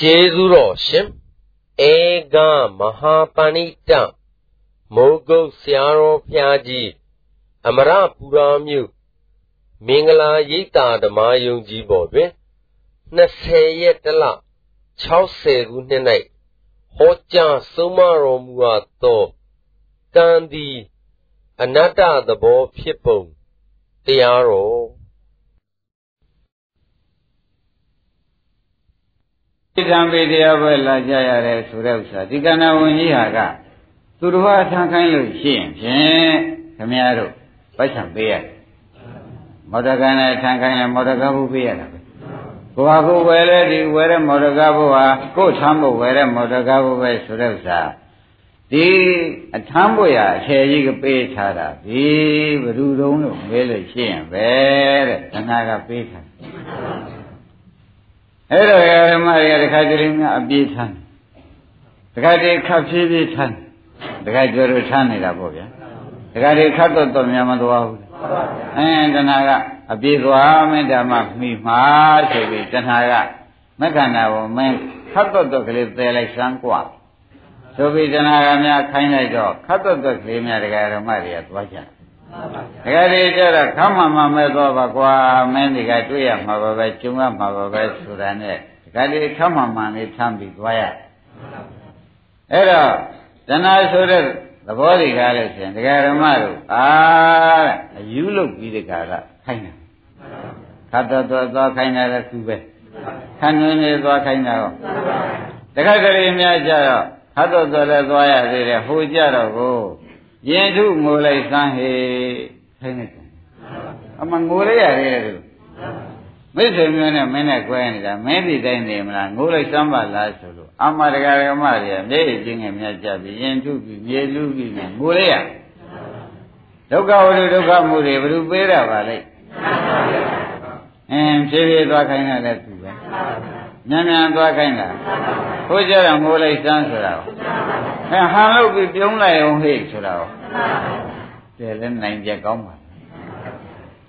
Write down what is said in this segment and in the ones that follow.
ကျေးဇူးတော်ရှင်ဧကမဟာပဏိတမိုးကုတ်ဆရာတော်ဖျားကြီးအမရပူရာမြို့မင်္ဂလာရိပ်သာဓမ္မယုံကြည်ပေါ်တွင်20ရက်တလ60ခုနှစ်၌ဟောကြားဆုံးမတော်မူအပ်သောတန်ဒီအနတ္တသဘောဖြစ်ပုံတရားတော် ဒီကံပေတရားပွဲလာကြရတယ်ဆိုတဲ့ဥစ္စာဒီကဏ္ဍဝင်ကြီးဟာကသူတော်ဘာထမ်းခိုင်းလို့ရှိရင်ဖြင့်ခမည်းတော်ပိုက်ဆံပေးရတယ်မော်ဒကံနဲ့ထမ်းခိုင်းရင်မော်ဒကဘုပေးရတာပဲကိုဟာကိုဝယ်လဲဒီဝယ်တဲ့မော်ဒကဘုဟာကိုထမ်းဖို့ဝယ်တဲ့မော်ဒကဘုပဲဆိုတဲ့ဥစ္စာဒီအထမ်းဖို့ရအထည်ကြီးကပေးထားတာဒီဘ누구တုံးလို့မေးလို့ရှိရင်ပဲတဲ့တဏှာကပေးထား အဲ့တော့ဓမ္မတွေကတခါတည်းများအပြေးထမ်းတခါတည်းခပ်ဖြည်းဖြည်းထမ်းတခါကျော်တို့ထမ်းနေတာပေါ့ဗျာတခါတည်းခတ်တော့တော့များမသွားဘူးအဲတဏှာကအပြေးသွားမယ်ဓမ္မမိမှာဆိုပြီးတဏှာကမက္ခဏာကိုမင်းခတ်တော့တော့ကလေးသယ်လိုက်စမ်းกว่าဆိုပြီးတဏှာကများခိုင်းလိုက်တော့ခတ်တော့တော့ကလေးများတခါဓမ္မတွေကသွားကြတ ကယ်ဒီကျတော့ခမ်းမှမှမဲ့တော့ပါကွာမင်းဒီကတွေ့ရမှာပါပဲကျုံရမှာပါပဲဆိုတာနဲ့တကယ်ဒီခမ်းမှမှလေးထမ်းပြီးသွားရအဲ့တော့တဏှာဆိုတဲ့သဘောတွေကလည်းရှင်ဒကာဓမ္မတို့အာအယူလုပ်ပြီးဒီကကခိုင်းတယ်ခတ်တော်တော်သွားခိုင်းတာလည်းသူပဲခန်းတွင်နေသွားခိုင်းတာရောတခါတလေများကြတော့ခတ်တော်တော်လည်းသွားရသေးတယ်ဟိုကြတော့ကို ရင်ထုငိုလိုက်စမ်းဟေခိုင်းလိုက်တယ်အမငိုရရတယ်လို့မိတ်ဆွေမျိုးနဲ့မင်းနဲ့꿰နေတာမင်းဒီတိုင်းနေမလားငိုလိုက်စမ်းပါလားဆိုလို့အမတကာရမတွေကမျက်ရည်ချင်းငယ်မြတ်ကြပြီးရင်ထုပြီးမြေလူပြီးငိုရရဒုက္ခဝိဒုက္ခမှုတွေဘယ်သူပေးတာပါလဲအင်းဖြည်းဖြည်းသွားခိုင်းတယ်သူပဲ မြန်မြန်သွားခိုင်းတာဟိုကြတော့ငိုလိုက်စမ်းဆိုတာအဲဟန်လို့ပြီးပြုံးလိုက်အောင်ဟိတ်ဆိုတာရောတယ်လည်းနိုင်ကြကောင်းပါ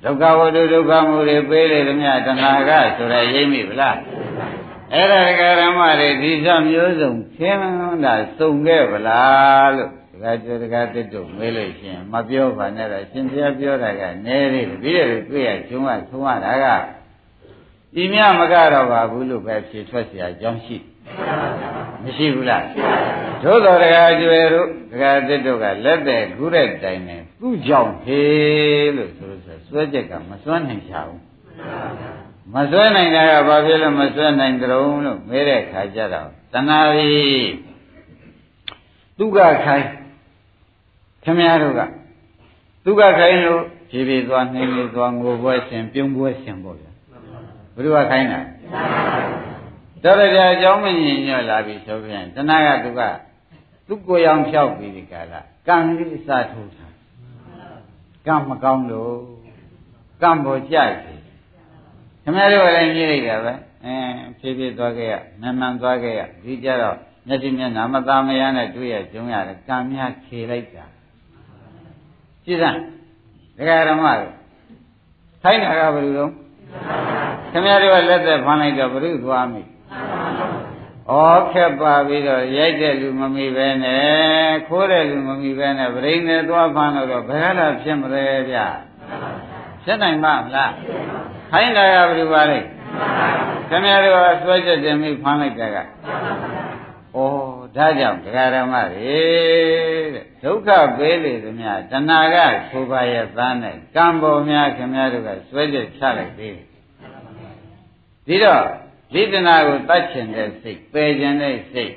ဒုက္ခဝတ္ထုဒုက္ခမှုတွေပေးလေသမျှတဏှာကဆိုရရိမ့်မိဗလားအဲ့ဒါဒကာရမတွေဒီစမျိုးစုံခင်းတာစုံခဲ့ဗလားလို့ဒကာကျော်ဒကာတစ်တို့မေးလို့ရှိရင်မပြောပါနဲ့တော့ရှင်ဘုရားပြောတာကနည်းသေးတယ်ပြီးတယ်တွေ့ရကျုံးကသုံးရတာက ဤမြမကတော့ပါဘူးလို့ပဲဖြေထွက်เสียအကြောင်းရှိမရှိဘူးလားသို့တော်ဒကာကျွယ်တို့ဒကာတစ်တို့ကလက်တဲ့ခုတဲ့တိုင်နဲ့သူ့ကြောင့်ဟေးလို့ဆိုလို့ဆိုစွဲချက်ကမစွမ်းနိုင်ချဘူးမစွဲနိုင်တာကဘာဖြစ်လို့မစွဲနိုင်ကြုံလို့မဲတဲ့ခါကျတော့တဏှာပြီသူကခိုင်းခမည်းတော်ကသူကခိုင်းလို့ဖြည်းဖြည်းသွားနှင်းလေးသွားငိုပွဲရှင်ပြုံးပွဲရှင်ပေါ့ဗျာ ေ ဘုရားခိုင်းတာတော်ရကြအကြောင်းမညင်ညွတ်လာပြီဆိုပြန်တဏှာကသူကသူ့ကိုယ်ရောင်ဖြောက်ပြီးဒီကလာကံလေးအစားထိုးတာကံမကောင်းလို့ကံပေါ်ကြိုက်တယ်ခင်ဗျားတို့လည်းမြင်လိုက်တာပဲအင်းဖြည်းဖြည်းသွားခဲ့ရနန်းနန်းသွားခဲ့ရဒီကြတော့မျက်စိမျက်နှာမသားမရနဲ့တွေ့ရကြုံရတယ်ကံများခြေလိုက်တာကြည့်စမ်းဒကာရမတို့ထိုင်းတာကဘယ်လိုလဲ ခင်ဗျားတို့ကလက်သက်ဖမ်းလိုက်တော့ဘယ်လိုသွားမိဩခက်ပါပြီးတော့ရိုက်တဲ့လူမမိပဲနဲ့ခိုးတဲ့လူမမိပဲနဲ့ဗရိန်းနဲ့သွားဖမ်းတော့ဘယ်လာဖြစ်မလဲဗျဖြစ်နိုင်ပါမလားခိုင်းတာကဘယ်လိုပါလဲခင်ဗျားတို့ကဆွဲချက်တင်ပြီးဖမ်းလိုက်တာကဩဒါကြောင့်ဒကာရမတွေတဲ့ဒုက္ခပေးလေသမျှတဏှာကဆိုပါရဲ့သားနဲ့ကံပေါ်များခင်ဗျားတို့ကဆွဲချက်ချလိုက်သေးတယ် ဒီတော့ဝိဒနာကိုတတ်ချင်တဲ့စိတ်ပယ်ချင်တဲ့စိတ်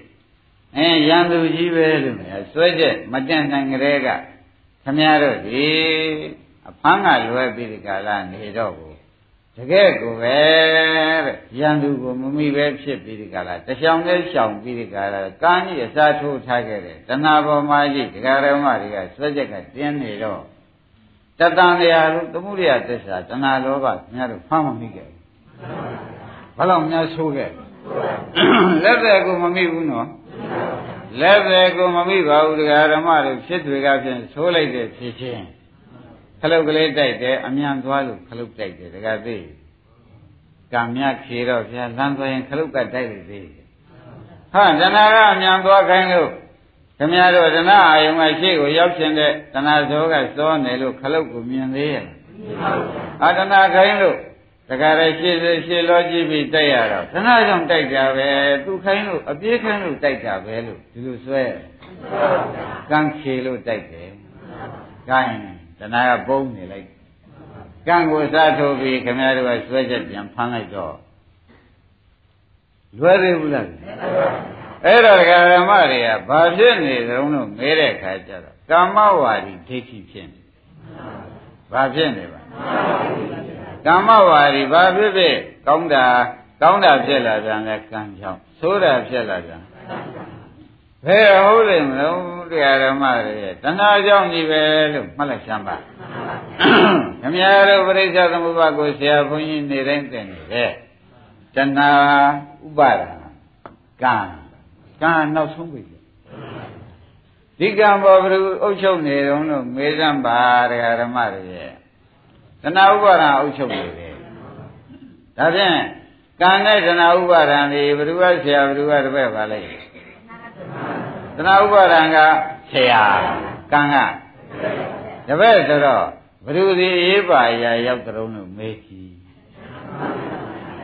အဲရန်သူကြီးပဲလို့များစွဲချက်မတန့်နိုင်ကြတဲ့ကခမရတို့ဒီအဖမ်းကလွယ်ပြီးဒီကာလနေတော့ကိုတကယ်ကိုပဲတဲ့ရန်သူကိုမမိပဲဖြစ်ပြီးဒီကာလတချောင်နဲ့ရှောင်ပြီးဒီကာလကံကြီးအစားထိုးထားခဲ့တယ်တဏှာပေါ်မှာကြီးဒကာရမတွေကစွဲချက်ကတင်းနေတော့တတန်တရားလို့သမှုရိယသစ္စာတဏှာလောဘခင်ဗျားတို့ဖမ်းမမိခဲ့ဘူး ဘယ်လောက်များဆိုးခဲ့လက်တယ်ကိုမမိဘူးနော်လက်တယ်ကိုမမိပါဘူးတရားဓမ္မတွေဖြစ်တွေကဖြင့်ဆိုးလိုက်တဲ့ဖြစ်ချင်းခလုတ်ကလေးတိုက်တယ်အမြန်သွားလို့ခလုတ်တိုက်တယ်တကယ်သိကံမြခေတော့ဗျာလမ်းသွားရင်ခလုတ်ကတိုက်လိုက်သေးဟာတဏှာကအမြန်သွားခိုင်းလို့ခင်ဗျားတို့တဏှာအာယုံကရှေ့ကိုရောက်ရှင်တဲ့တဏှာဇောကစောနေလို့ခလုတ်ကိုမြင်သေးရဲ့အာတဏှာခိုင်းလို့ တခါတည်းရှေ့ရှေ့လောကြည့်ပြီးတိုက်ရတော့တဏှာကြောင့်တိုက်ကြပဲသူခိုင်းလို့အပြေးခိုင်းလို့တိုက်ကြပဲလို့ဒီလိုဆွဲကံခေလို့တိုက်တယ်ကဲတဏှာကပုံနေလိုက်ကံကိုစားထုတ်ပြီးခင်ဗျားတို့ကဆွဲချက်ပြန်ဖမ်းလိုက်တော့လွယ်သေးဘူးလားအဲ့တော့ဒကာဓမ္မတွေကဘာဖြစ်နေကြုံလို့မဲတဲ့ခါကျတော့ကာမဝါဒီဒိဋ္ဌိဖြစ်နေဘာဖြစ်နေပါ ကာမဝါဒီဘာဖြစ်ဖြစ်ကောင်းတာကောင်းတာဖြစ်လာပြန်လဲကံကြောင့်ဆိုးတာဖြစ်လာပြန်ဘယ်ဟုတ်လိမ့်မလို့တရားဓမ္မတွေတဏှာကြောင့်ကြီးပဲလို့မှတ်လိုက်စမ်းပါခမည်းတော်ပရိစ္ဆေသမုပ္ပါကိုဆရာဘုန်းကြီးနေတိုင်းသင်နေတယ်တဏှာဥပါဒကံကံနောက်ဆုံးပြီဒီကံပေါ်ဘယ်လိုအုပ်ချုပ်နေတုံးလို့မေးစမ်းပါတရားဓမ္မတွေရဲ့ တဏှာဥပါဒအုပ်ချုပ်နေတယ်ဒါဖြင့်ကံနဲ့တဏှာဥပါဒံဒီဘယ်သူကဆရာဘယ်သူကတပည့်ပါလဲတဏှာဥပါဒံကဆရာကံကတပည့်ဆိုတော့ဘယ်သူဒီရေးပါရာရောက်ကြုံလို့မေးကြည့်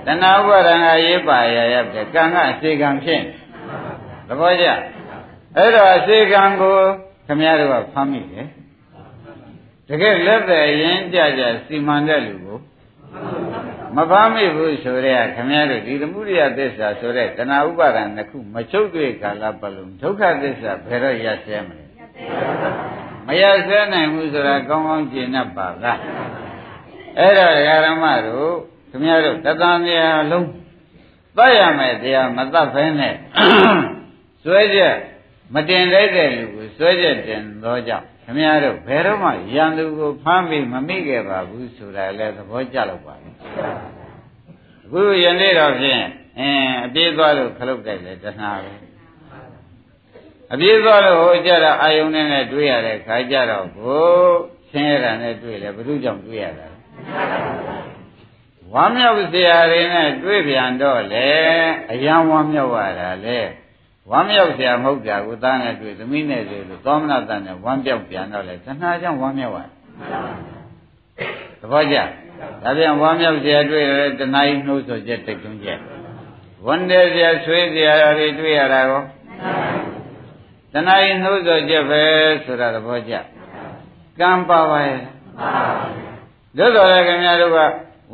တဏှာဥပါဒံကရေးပါရာရောက်တယ်ကံကအစေကံဖြစ်သဘောကျအဲ့တော့အစေကံကိုခမည်းတော်ကဖမ်းမိတယ် တကယ်လက်သက်ရင်ကြကြစီမံတဲ့လူကိုမဖမ်းမိဘူးဆိုတဲ့ခမည်းတော်ဒီသမုဒိယသစ္စာဆိုတဲ့တဏှာဥပါဒံတစ်ခုမချုပ်တွေ့ကာလပတ်လုံးဒုက္ခသစ္စာဘယ်တော့ရဆဲမလဲမရဆဲနိုင်ဘူးဆိုတာကောင်းကောင်းကျင့်တတ်ပါလားအဲ့တော့ဓမ္မတို့ခမည်းတော်တသံတရားလုံးသတ်ရမယ်တရားမသတ်ဖဲနဲ့စွဲချက်မတင်လိုက်တဲ့လူကိုစွဲချက်တင်သောကြောင့် ခမည်းတော်ဘယ်တော့မှရန်သူကိုဖမ်းပြီးမမိခဲ့ပါဘူးဆိုတာလည်းသဘောကျလို့ပါလေအခုယနေ့တော့ဖြင့်အင်းအပြေးသွားလို့ခလုတ်တိုက်လေတဏှာပဲအပြေးသွားလို့ဟိုကြတော့အာယုန်နဲ့တွေ့ရတဲ့ခါကြတော့ကိုဆင်းရဲတာနဲ့တွေ့လေဘုသူကြောင့်တွေ့ရတာဝမ်းမြောက်စရာတွေနဲ့တွေ့ပြန်တော့လေအယံဝမ်းမြောက်ရတာလေ ဝမ်းမြောက်စရာမဟုတ်တာကိုသားနဲ့တွေ့သမီးနဲ့တွေ့လို့သောမနာတန်နဲ့ဝမ်းပြောက်ပြန်တော့လေတဏှာကြောင့်ဝမ်းမြောက်ရတယ်။သဘောကျ။ဒါပြန်ဝမ်းမြောက်စရာတွေ့ရတယ်တဏှာကြီးနှိုးဆိုချက်တိတ်တွန်းချက်။ဝမ်းနေစရာဆွေးစရာတွေတွေ့ရတာရောတဏှာကြီးနှိုးဆိုချက်ပဲဆိုတာသဘောကျ။ကံပါပါရဲ့။သို့တော်လည်းခင်ဗျားတို့က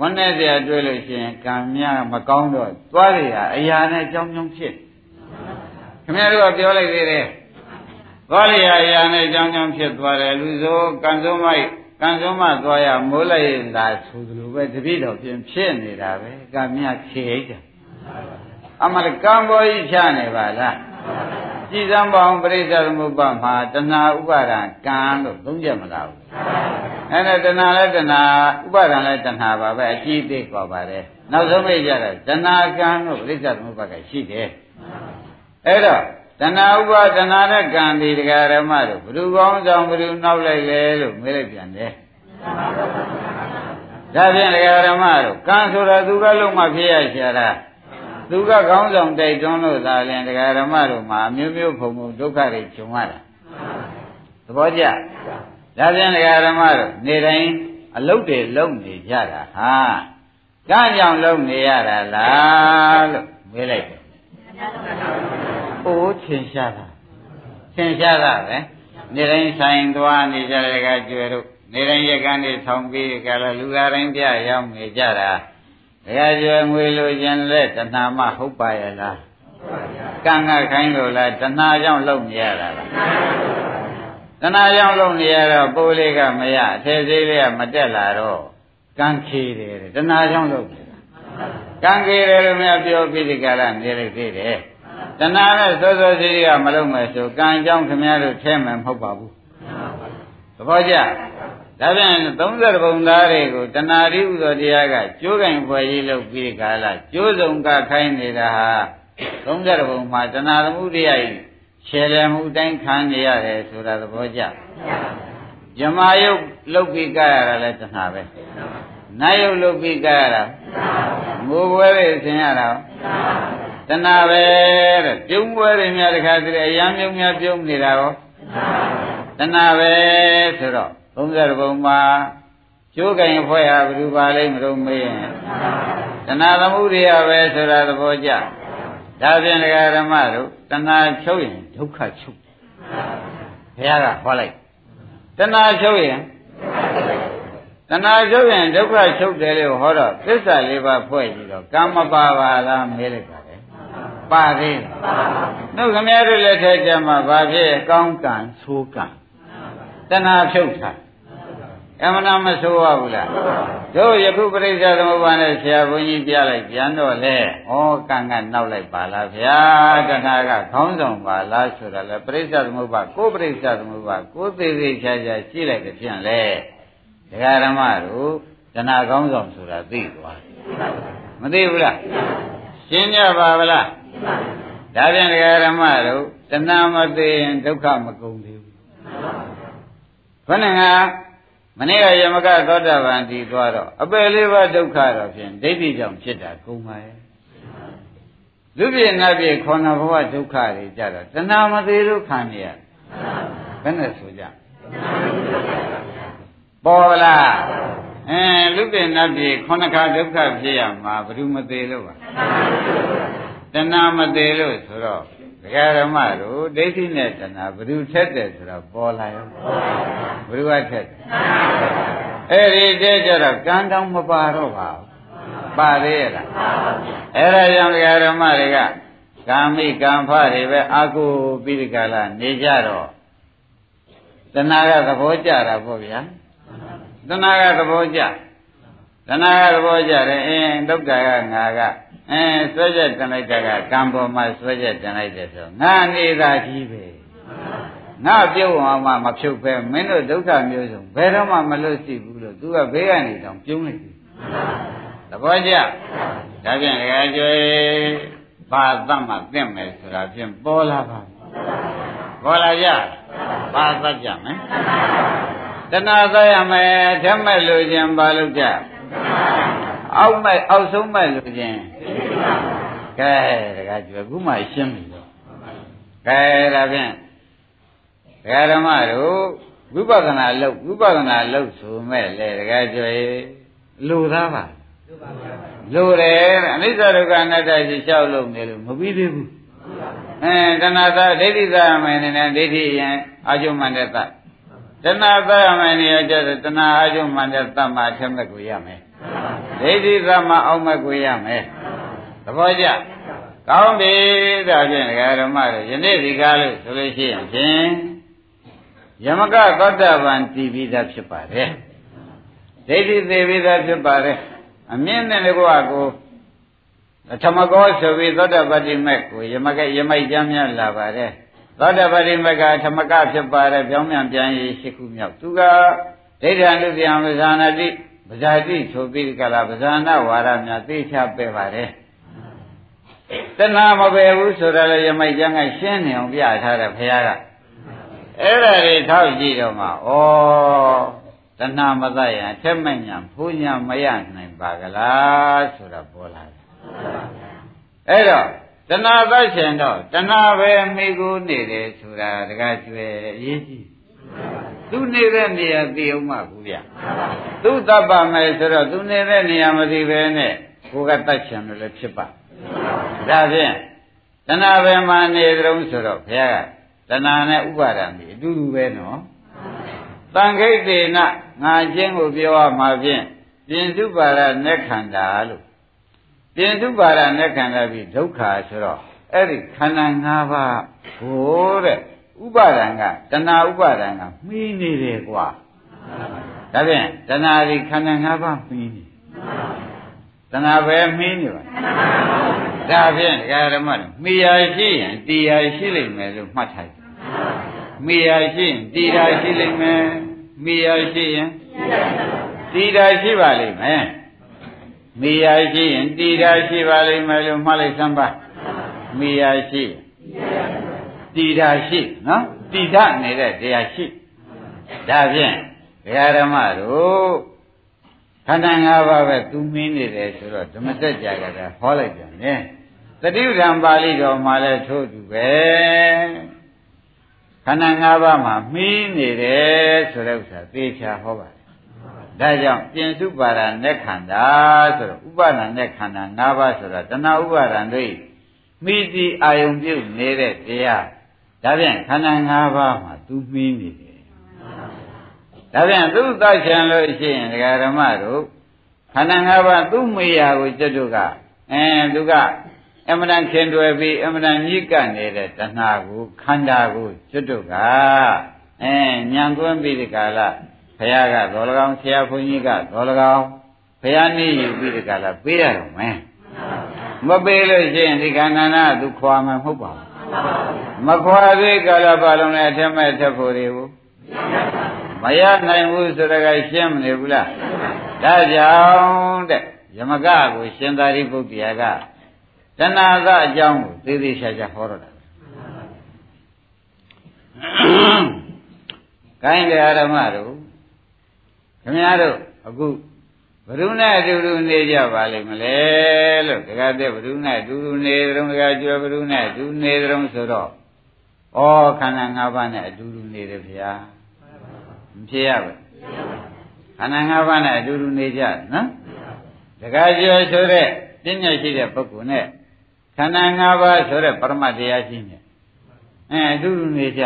ဝမ်းနေစရာတွေ့လို့ရှိရင်ကံများမကောင်းတော့သွားရအရာနဲ့ကြောင်းကြောင်းဖြစ်။ ခင်ဗျားတို့ကပြောလိုက်သေးတယ်သွားလျာရာနဲ့ကြောင်းကြောင်းဖြစ်သွားတယ်လူဆိုကံစုံမိုက်ကံစုံမသွားရမိုးလိုက်လာဆိုသလိုပဲတတိတော်ပြင်ဖြစ်နေတာပဲကံမြခေဣတာအမှန်ကံပေါ်ကြီးဖြားနေပါလားကြည်စံပေါင်းပရိစ္ဆေသမုပ္ပါမှာတဏှာဥပါဒံကံလို့သုံးချက်မလားဘူးအဲ့ဒါတဏှာလဲတဏှာဥပါဒံလဲတဏှာပါပဲအကြည့်သိပါပါတယ်နောက်ဆုံးမိကြတော့တဏှာကံလို့ပရိစ္ဆေသမုပ္ပါကရှိတယ် အဲ့တော့တဏှာဥပါဒနာနဲ့ကံဒီတရားဓမ္မတို့ဘ누구ကောင်းဆောင်ဘ누구နောက်လိုက်လဲလို့မေးလိုက်ပြန်တယ်ဒါဖြင့်တရားဓမ္မတို့ကံဆိုတာသူကလုံးမဖြစ်ရရှာတာသူကကောင်းဆောင်တိုက်တွန်းလို့သာလျှင်တရားဓမ္မတို့မှာအမျိုးမျိုးဖုံဖုံဒုက္ခတွေဂျုံရတာသဘောကျဒါဖြင့်တရားဓမ္မတို့နေတိုင်းအလုတ်တွေလုံနေကြတာဟာကံကြောင့်လုံနေရတာလားလို့မေးလိုက်တယ် အိုးထင်ရှားတာထင်ရှားတာပဲနေတိုင်းဆိုင်သွားနေကြတဲ့ကကျွယ်တို့နေတိုင်းရကန်နေထောင်ပြီးကြလားလူသားတိုင်းပြရောက်နေကြတာတကယ်ကျွယ်ငွေလိုခြင်းလက်တဏှာမဟုတ်ပါရဲ့လားကံကခိုင်းလို့လားတဏှာကြောင့်လုံနေရတာလားတဏှာကြောင့်လုံနေရတော့ပိုးလေးကမရအထေသေးလေးကမတက်လာတော့ကံခေတယ်တဏှာကြောင့်လုံနေတာကံခေတယ်လို့များပြောပြီးဒီကရနေလိုက်သေးတယ် တဏှာနဲ့စောစောစီးစီးကမလုံးမဲ့ဆိုကံအကြောင်းခင်ဗျားတို့ထဲမယ်မဟုတ်ပါဘူးသဘောကျဒါပြန်30ပုံသားတွေကိုတဏှာရိဥသောတရားကကျိုးကင်ဖွယ်ကြီးလုပ်ပြီးကာလကျိုးစုံကခိုင်းနေတာဟာ30ပုံမှာတဏှာသမှုတရားကြီးခြေလည်မှုတိုင်းခံနေရတယ်ဆိုတာသဘောကျဇမာယုတ်လုတ်ပြီးကြရတာလဲတဏှာပဲနာယုတ်လုတ်ပြီးကြရတာငိုပွဲတွေဆင်ရတာတဏှာ ပဲတဲ့ပြုံးပွဲတွေများတခါတည်းအယံပြုံးများပြုံးနေတာရောတဏှာပဲဆိုတော့30ဘုံမှာကျိုးကင်ဖွဲ့ဟာဘယ်သူပါလိမ့်မလို့မေးရင်တဏှာသမှုရိယပဲဆိုတာသဘောကျဒါဖြင့်ဒကာဓမ္မတို့တဏှာချုပ်ရင်ဒုက္ခချုပ်ဘုရားကဟောလိုက်တဏှာချုပ်ရင်တဏှာချုပ်ရင်ဒုက္ခချုပ်တယ်လို့ဟောတော့သစ္စာလေးပါးဖွဲ့ကြည့်တော့ကမ္မပါပါလားမေးလိုက်ပါလေ ပါသေးနှုတ်ခမည်းတော်လက်ထက်ကျမှဘာဖြစ်ကောင်းကံဆိုးကံတဏှာဖြုတ်တာအမှန်တမဆိုးရဘူးလားတို့ယခုပရိစ္ဆေသမုပ္ပါနဲ့ဆရာဘုန်းကြီးပြလိုက်ပြန်တော့လေဩကံကနောက်လိုက်ပါလားဗျာတဏှာကခေါင်းဆောင်ပါလားဆိုတာလေပရိစ္ဆေသမုပ္ပါကိုပရိစ္ဆေသမုပ္ပါကိုသေးသေးချာချာရှိလိုက်တဲ့ဖြင့်လေဒကာဓမ္မတို့တဏှာခေါင်းဆောင်ဆိုတာသိသွားမသိဘူးလားရှင်းကြပါဗလား ဒါပြန်ဒကာဓမ္မတို့တဏှာမသိရင်ဒုက္ခမကုန်သေးဘူးခொနကမနေ့ကယမကသောတာပန်တည်သွားတော့အပယ်လေးပါးဒုက္ခတော့ဖြင့်ဒိဋ္ဌိကြောင့်ဖြစ်တာကုန်ပါရဲ့လူပြည့်နတ်ပြည့်ခေါဏဘဝဒုက္ခတွေကြတော့တဏှာမသေးလို့ခံရဘယ်နဲ့ဆိုကြပေါ်လားအဲလူပြည့်နတ်ပြည့်ခေါဏခါဒုက္ခဖြစ်ရမှာဘယ်သူမသေးလို့ပါ တဏှာမသေးလို့ဆိုတော့ဒကာဓမ္မတို့ဒိဋ္ဌိနဲ့တဏှာဘယ်သူထက်တယ်ဆိုတော့ပေါ်လာရောဘယ်သူကထက်အဲ့ဒီတဲ့ကြတော့ကံတောင်မပါတော့ပါဘူးပါသေးရဲ့လားအဲ့ဒါကြောင့်ဒကာဓမ္မတွေကကာမိကံဖတွေပဲအာကိုပိရိကလာနေကြတော့တဏှာကသဘောကျတာပေါ့ဗျာတဏှာကသဘောကျတဏှာကသဘောကျတယ်အင်းဒုက္ခကငါက အဲဆွဲချက်တင်လိုက်တာကကံပေါ်မှာဆွဲချက်တင်လိုက်တယ်ဆိုငါနေတာကြီးပဲငါပြုတ်အောင်မှမဖြုတ်ပဲမင်းတို့ဒုက္ခမျိုးစုံဘယ်တော့မှမလွတ်ရှိဘူးလို့သူကဘေးကနေတောင်ပြုံးလိုက်ပြီသဘောကျဒါပြန်ဒကာကျွေးဘာသတ်မှသင့်မယ်ဆိုတာဖြင့်ပေါ်လာပါပေါ်လာကြဘာသတ်ကြမယ်တဏှာသတ်ရမယ်ဓမ္မလို့ခြင်းဘာလို့ကြ အောက်မဲ့အောက်ဆုံးမဲ့လို့ခြင်းကဲတခါကျွယ်ခုမှရှင်းပြီတော့ကဲဒါဖြင့်ဒကာဓမ္မတို့ဝိပဿနာလုပ်ဝိပဿနာလုပ်ဆိုမဲ့လေတခါကျွယ်လူသားပါလူတယ်အနိစ္စဒုက္ခအနတ္တရှိလျှောက်လို့နေလို့မပြီးသေးဘူးအဲတဏှာသဒိဋ္ဌိသမယ်နေနဲ့ဒိဋ္ဌိရင်အာကျုံမန္တတတဏှာသမယ်နေရကြတဲ့တဏှာအာကျုံမန္တတမှာအထက်မဲ့ကိုရမယ် ဒိဋ္ဌိသမအောင်မဲ့ကိုရမယ်သဘောကျကောင်းပြီဒါဖြင့်ဒကာဓမ္မတွေယနေ့ဒီကားလို့ဆိုလို့ရှိရင်ဖြင့်ယမကသောတပန်တည်ပြီးသားဖြစ်ပါတယ်ဒိဋ္ဌိသေးပြီးသားဖြစ်ပါတယ်အမြင့်နဲ့ကွာကိုဓမ္မကောဆိုပြီးသောတပတိမက်ကိုယမကယမိုက်ကြမ်းများလာပါတယ်သောတပတိမက်ကဓမ္မကဖြစ်ပါတယ်ပြောင်းပြန်ပြန်ရေးရှိခုမြောက်သူကဒိဋ္ဌာနုတ္တယံဝဇာနာတိ ပဇာတိဆိုပြီးကလာပဇာနာဝါဒများသိချပဲပါတယ်တဏှာမပယ်ဘူးဆိုတော့လေယမိုက်ကျမ်းကရှင်းနေအောင်ပြထားတယ်ဘုရားကအဲ့ဒါတွေထောက်ကြည့်တော့မှဩတဏှာမသတ်ရင်ထက်မဲ့ညာဘုညာမရနိုင်ပါကလားဆိုတာပေါ်လာတယ်အဲ့တော့တဏှာသတ်ရှင်တော့တဏှာပဲမိကိုနေတယ်ဆိုတာတကားကျွဲအရေးကြီး သူနေတဲ့နေရာသိအောင်မှဘူးဗျသူတတ်ပါမယ်ဆိုတော့သူနေတဲ့နေရာမသိပဲနဲ့ကိုကတတ်ချင်လို့လည်းဖြစ်ပါဒါဖြင့်တဏှာပဲမှနေကြုံဆိုတော့ဘုရားကတဏှာနဲ့ဥပါဒံဒီအတူတူပဲနော်တန်ခိတ်တေနငါချင်းကိုပြောရမှာဖြင့်ပြင်စုပါရနဲ့ခန္ဓာလို့ပြင်စုပါရနဲ့ခန္ဓာပြီးဒုက္ခဆိုတော့အဲ့ဒီခန္ဓာ၅ပါးဟိုတဲ့ ဥပါဒံကတဏှာဥပါဒံကမှီးနေတယ်ကွာဒါဖြင့်တဏှာဒီခန္ဓာ၅ပါးမှီးနေတဏှာပဲမှီးနေပါဒါဖြင့်ဒကာဓမ္မမှီယာရှိရင်တရားရှိလိမ့်မယ်လို့မှတ်ထားတယ်မှီယာရှိရင်တရားရှိလိမ့်မယ်မှီယာရှိရင်တရားရှိပါလိမ့်မယ်မိယာရှိရင်တရားရှိပါလိမ့်မယ်လို့မှတ်လိုက်စမ်းပါမိယာရှိ တရားရှိနော်တိဒနေတဲ့တရားရှိဒါဖြင့်ဒကာဓမ္မတို့ခန္ဓာ၅ပါးပဲသူမင်းနေတယ်ဆိုတော့ဓမ္မစကြာကလည်းဟောလိုက်ပြန်တယ်တတိပဌံပါဠိတော်မှာလည်းထို့တူပဲခန္ဓာ၅ပါးမှာမှီးနေတယ်ဆိုတဲ့ဥစ္စာသေချာဟောပါတယ်ဒါကြောင့်ပြင်စုပါဒနဲ့ခန္ဓာဆိုတော့ဥပါဒနဲ့ခန္ဓာ၅ပါးဆိုတာတဏှာဥပါဒံတို့မိတိအာယုံပြုတ်နေတဲ့တရား ဒါပြန်ခန္ဓာ၅ပါးမှာသူမှီးနေတယ်ဒါပြန်သူ့သက်ရှင်လို့ရှိရင်ဒကာဓမ္မတို့ခန္ဓာ၅ပါးသူ့မေယာကိုကျွတ်တို့ကအဲသူကအမှန်တန်ခင်တွယ်ပြီးအမှန်တန်ညစ်ကပ်နေတဲ့တဏှာကိုခန္ဓာကိုကျွတ်တို့ကအဲညံသွင်းပြီးဒီကာလဘုရားကတော်လကောင်ဆရာဘုန်းကြီးကတော်လကောင်ဘုရားနေယူပြီးဒီကာလပေးရတော့မယ်မပေးလို့ရှိရင်ဒီခန္ဓာနာသူခွာမှာမဟုတ်ပါဘူး မခွာသေးကာလပါလုံးနဲ့အထက်မဲ့ထက်ဖို့တွေကိုမရနိုင်ဘူးဆိုတော့ရှင်းမနေဘူးလားဒါကြောင့်တဲ့ယမကကိုရှင်သာရိပုတ္တရာကတဏှာကအကြောင်းကိုသေသေးချာချာဟောတော့တာကိုင်းတယ်ဓမ္မတို့ခင်ဗျားတို့အခု ဘဒုနဲ့အတူတူနေကြပါလိမ့်မလဲလို့တခါတည်းဘဒုနဲ့အတူတူနေတုံးတခါကျွယ်ဘဒုနဲ့အတူနေတုံးဆိုတော့ဩခန္ဓာ၅ပါးနဲ့အတူတူနေတယ်ဗျာမဖြစ်ရဘူးခန္ဓာ၅ပါးနဲ့အတူတူနေကြနော်တခါကျွယ်ဆိုတဲ့ပညာရှိတဲ့ပုဂ္ဂိုလ်နဲ့ခန္ဓာ၅ပါးဆိုတဲ့ပရမတရားရှိနေအဲအတူတူနေကြ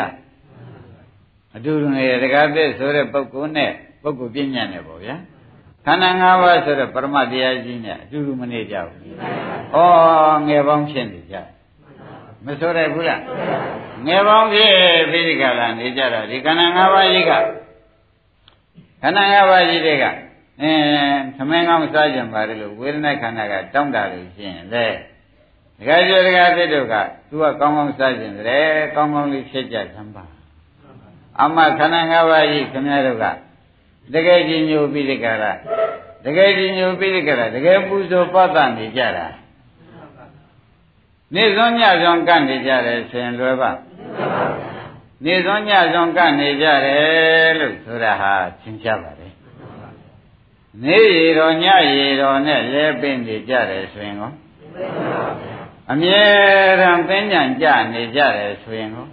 အတူတူနေတခါတည်းဆိုတဲ့ပုဂ္ဂိုလ်နဲ့ပုဂ္ဂိုလ်ပညာနဲ့ပေါ့ဗျာ ခန္ဓာ၅ပါးဆိုတဲ့ပရမတရားကြီးနဲ့အတူတူမနေကြဘူး။ဩငယ်ပေါင်းဖြစ်နေကြ။မဆိုရဘူးလား။ငယ်ပေါင်းဖြစ်ပြီးဒီကလာနေကြတာဒီခန္ဓာ၅ပါးကြီးကခန္ဓာ၅ပါးကြီးတွေကအဲသမင်းကောင်းစားကြပါလေလို့ဝေဒနာခန္ဓာကတောင်းတာလို့ရှိရင်လေဒကာကျော်ဒကာသစ်တို့ကသူကကောင်းကောင်းစားကြတယ်ကောင်းကောင်းလေးဖြစ်ကြသမ်းပါအမခန္ဓာ၅ပါးကြီးခင်ဗျားတို့က တကယ်ကြီးညိုပြီးဒီကရတကယ်ကြီးညိုပြီးဒီကရတကယ်ပူဇော်ပတ်သက်နေကြတာနေစွန်းညစွန်းကန့်နေကြတယ်ဆိုရင်လွယ်ပါနေစွန်းညစွန်းကန့်နေကြတယ်လို့ဆိုတာဟာသင်ရှားပါတယ်နေရီတော်ညရီတော်နဲ့လဲပင်နေကြတယ်ဆိုရင်ကောအမြဲတမ်းပင်ညံကြနေကြတယ်ဆိုရင်ကော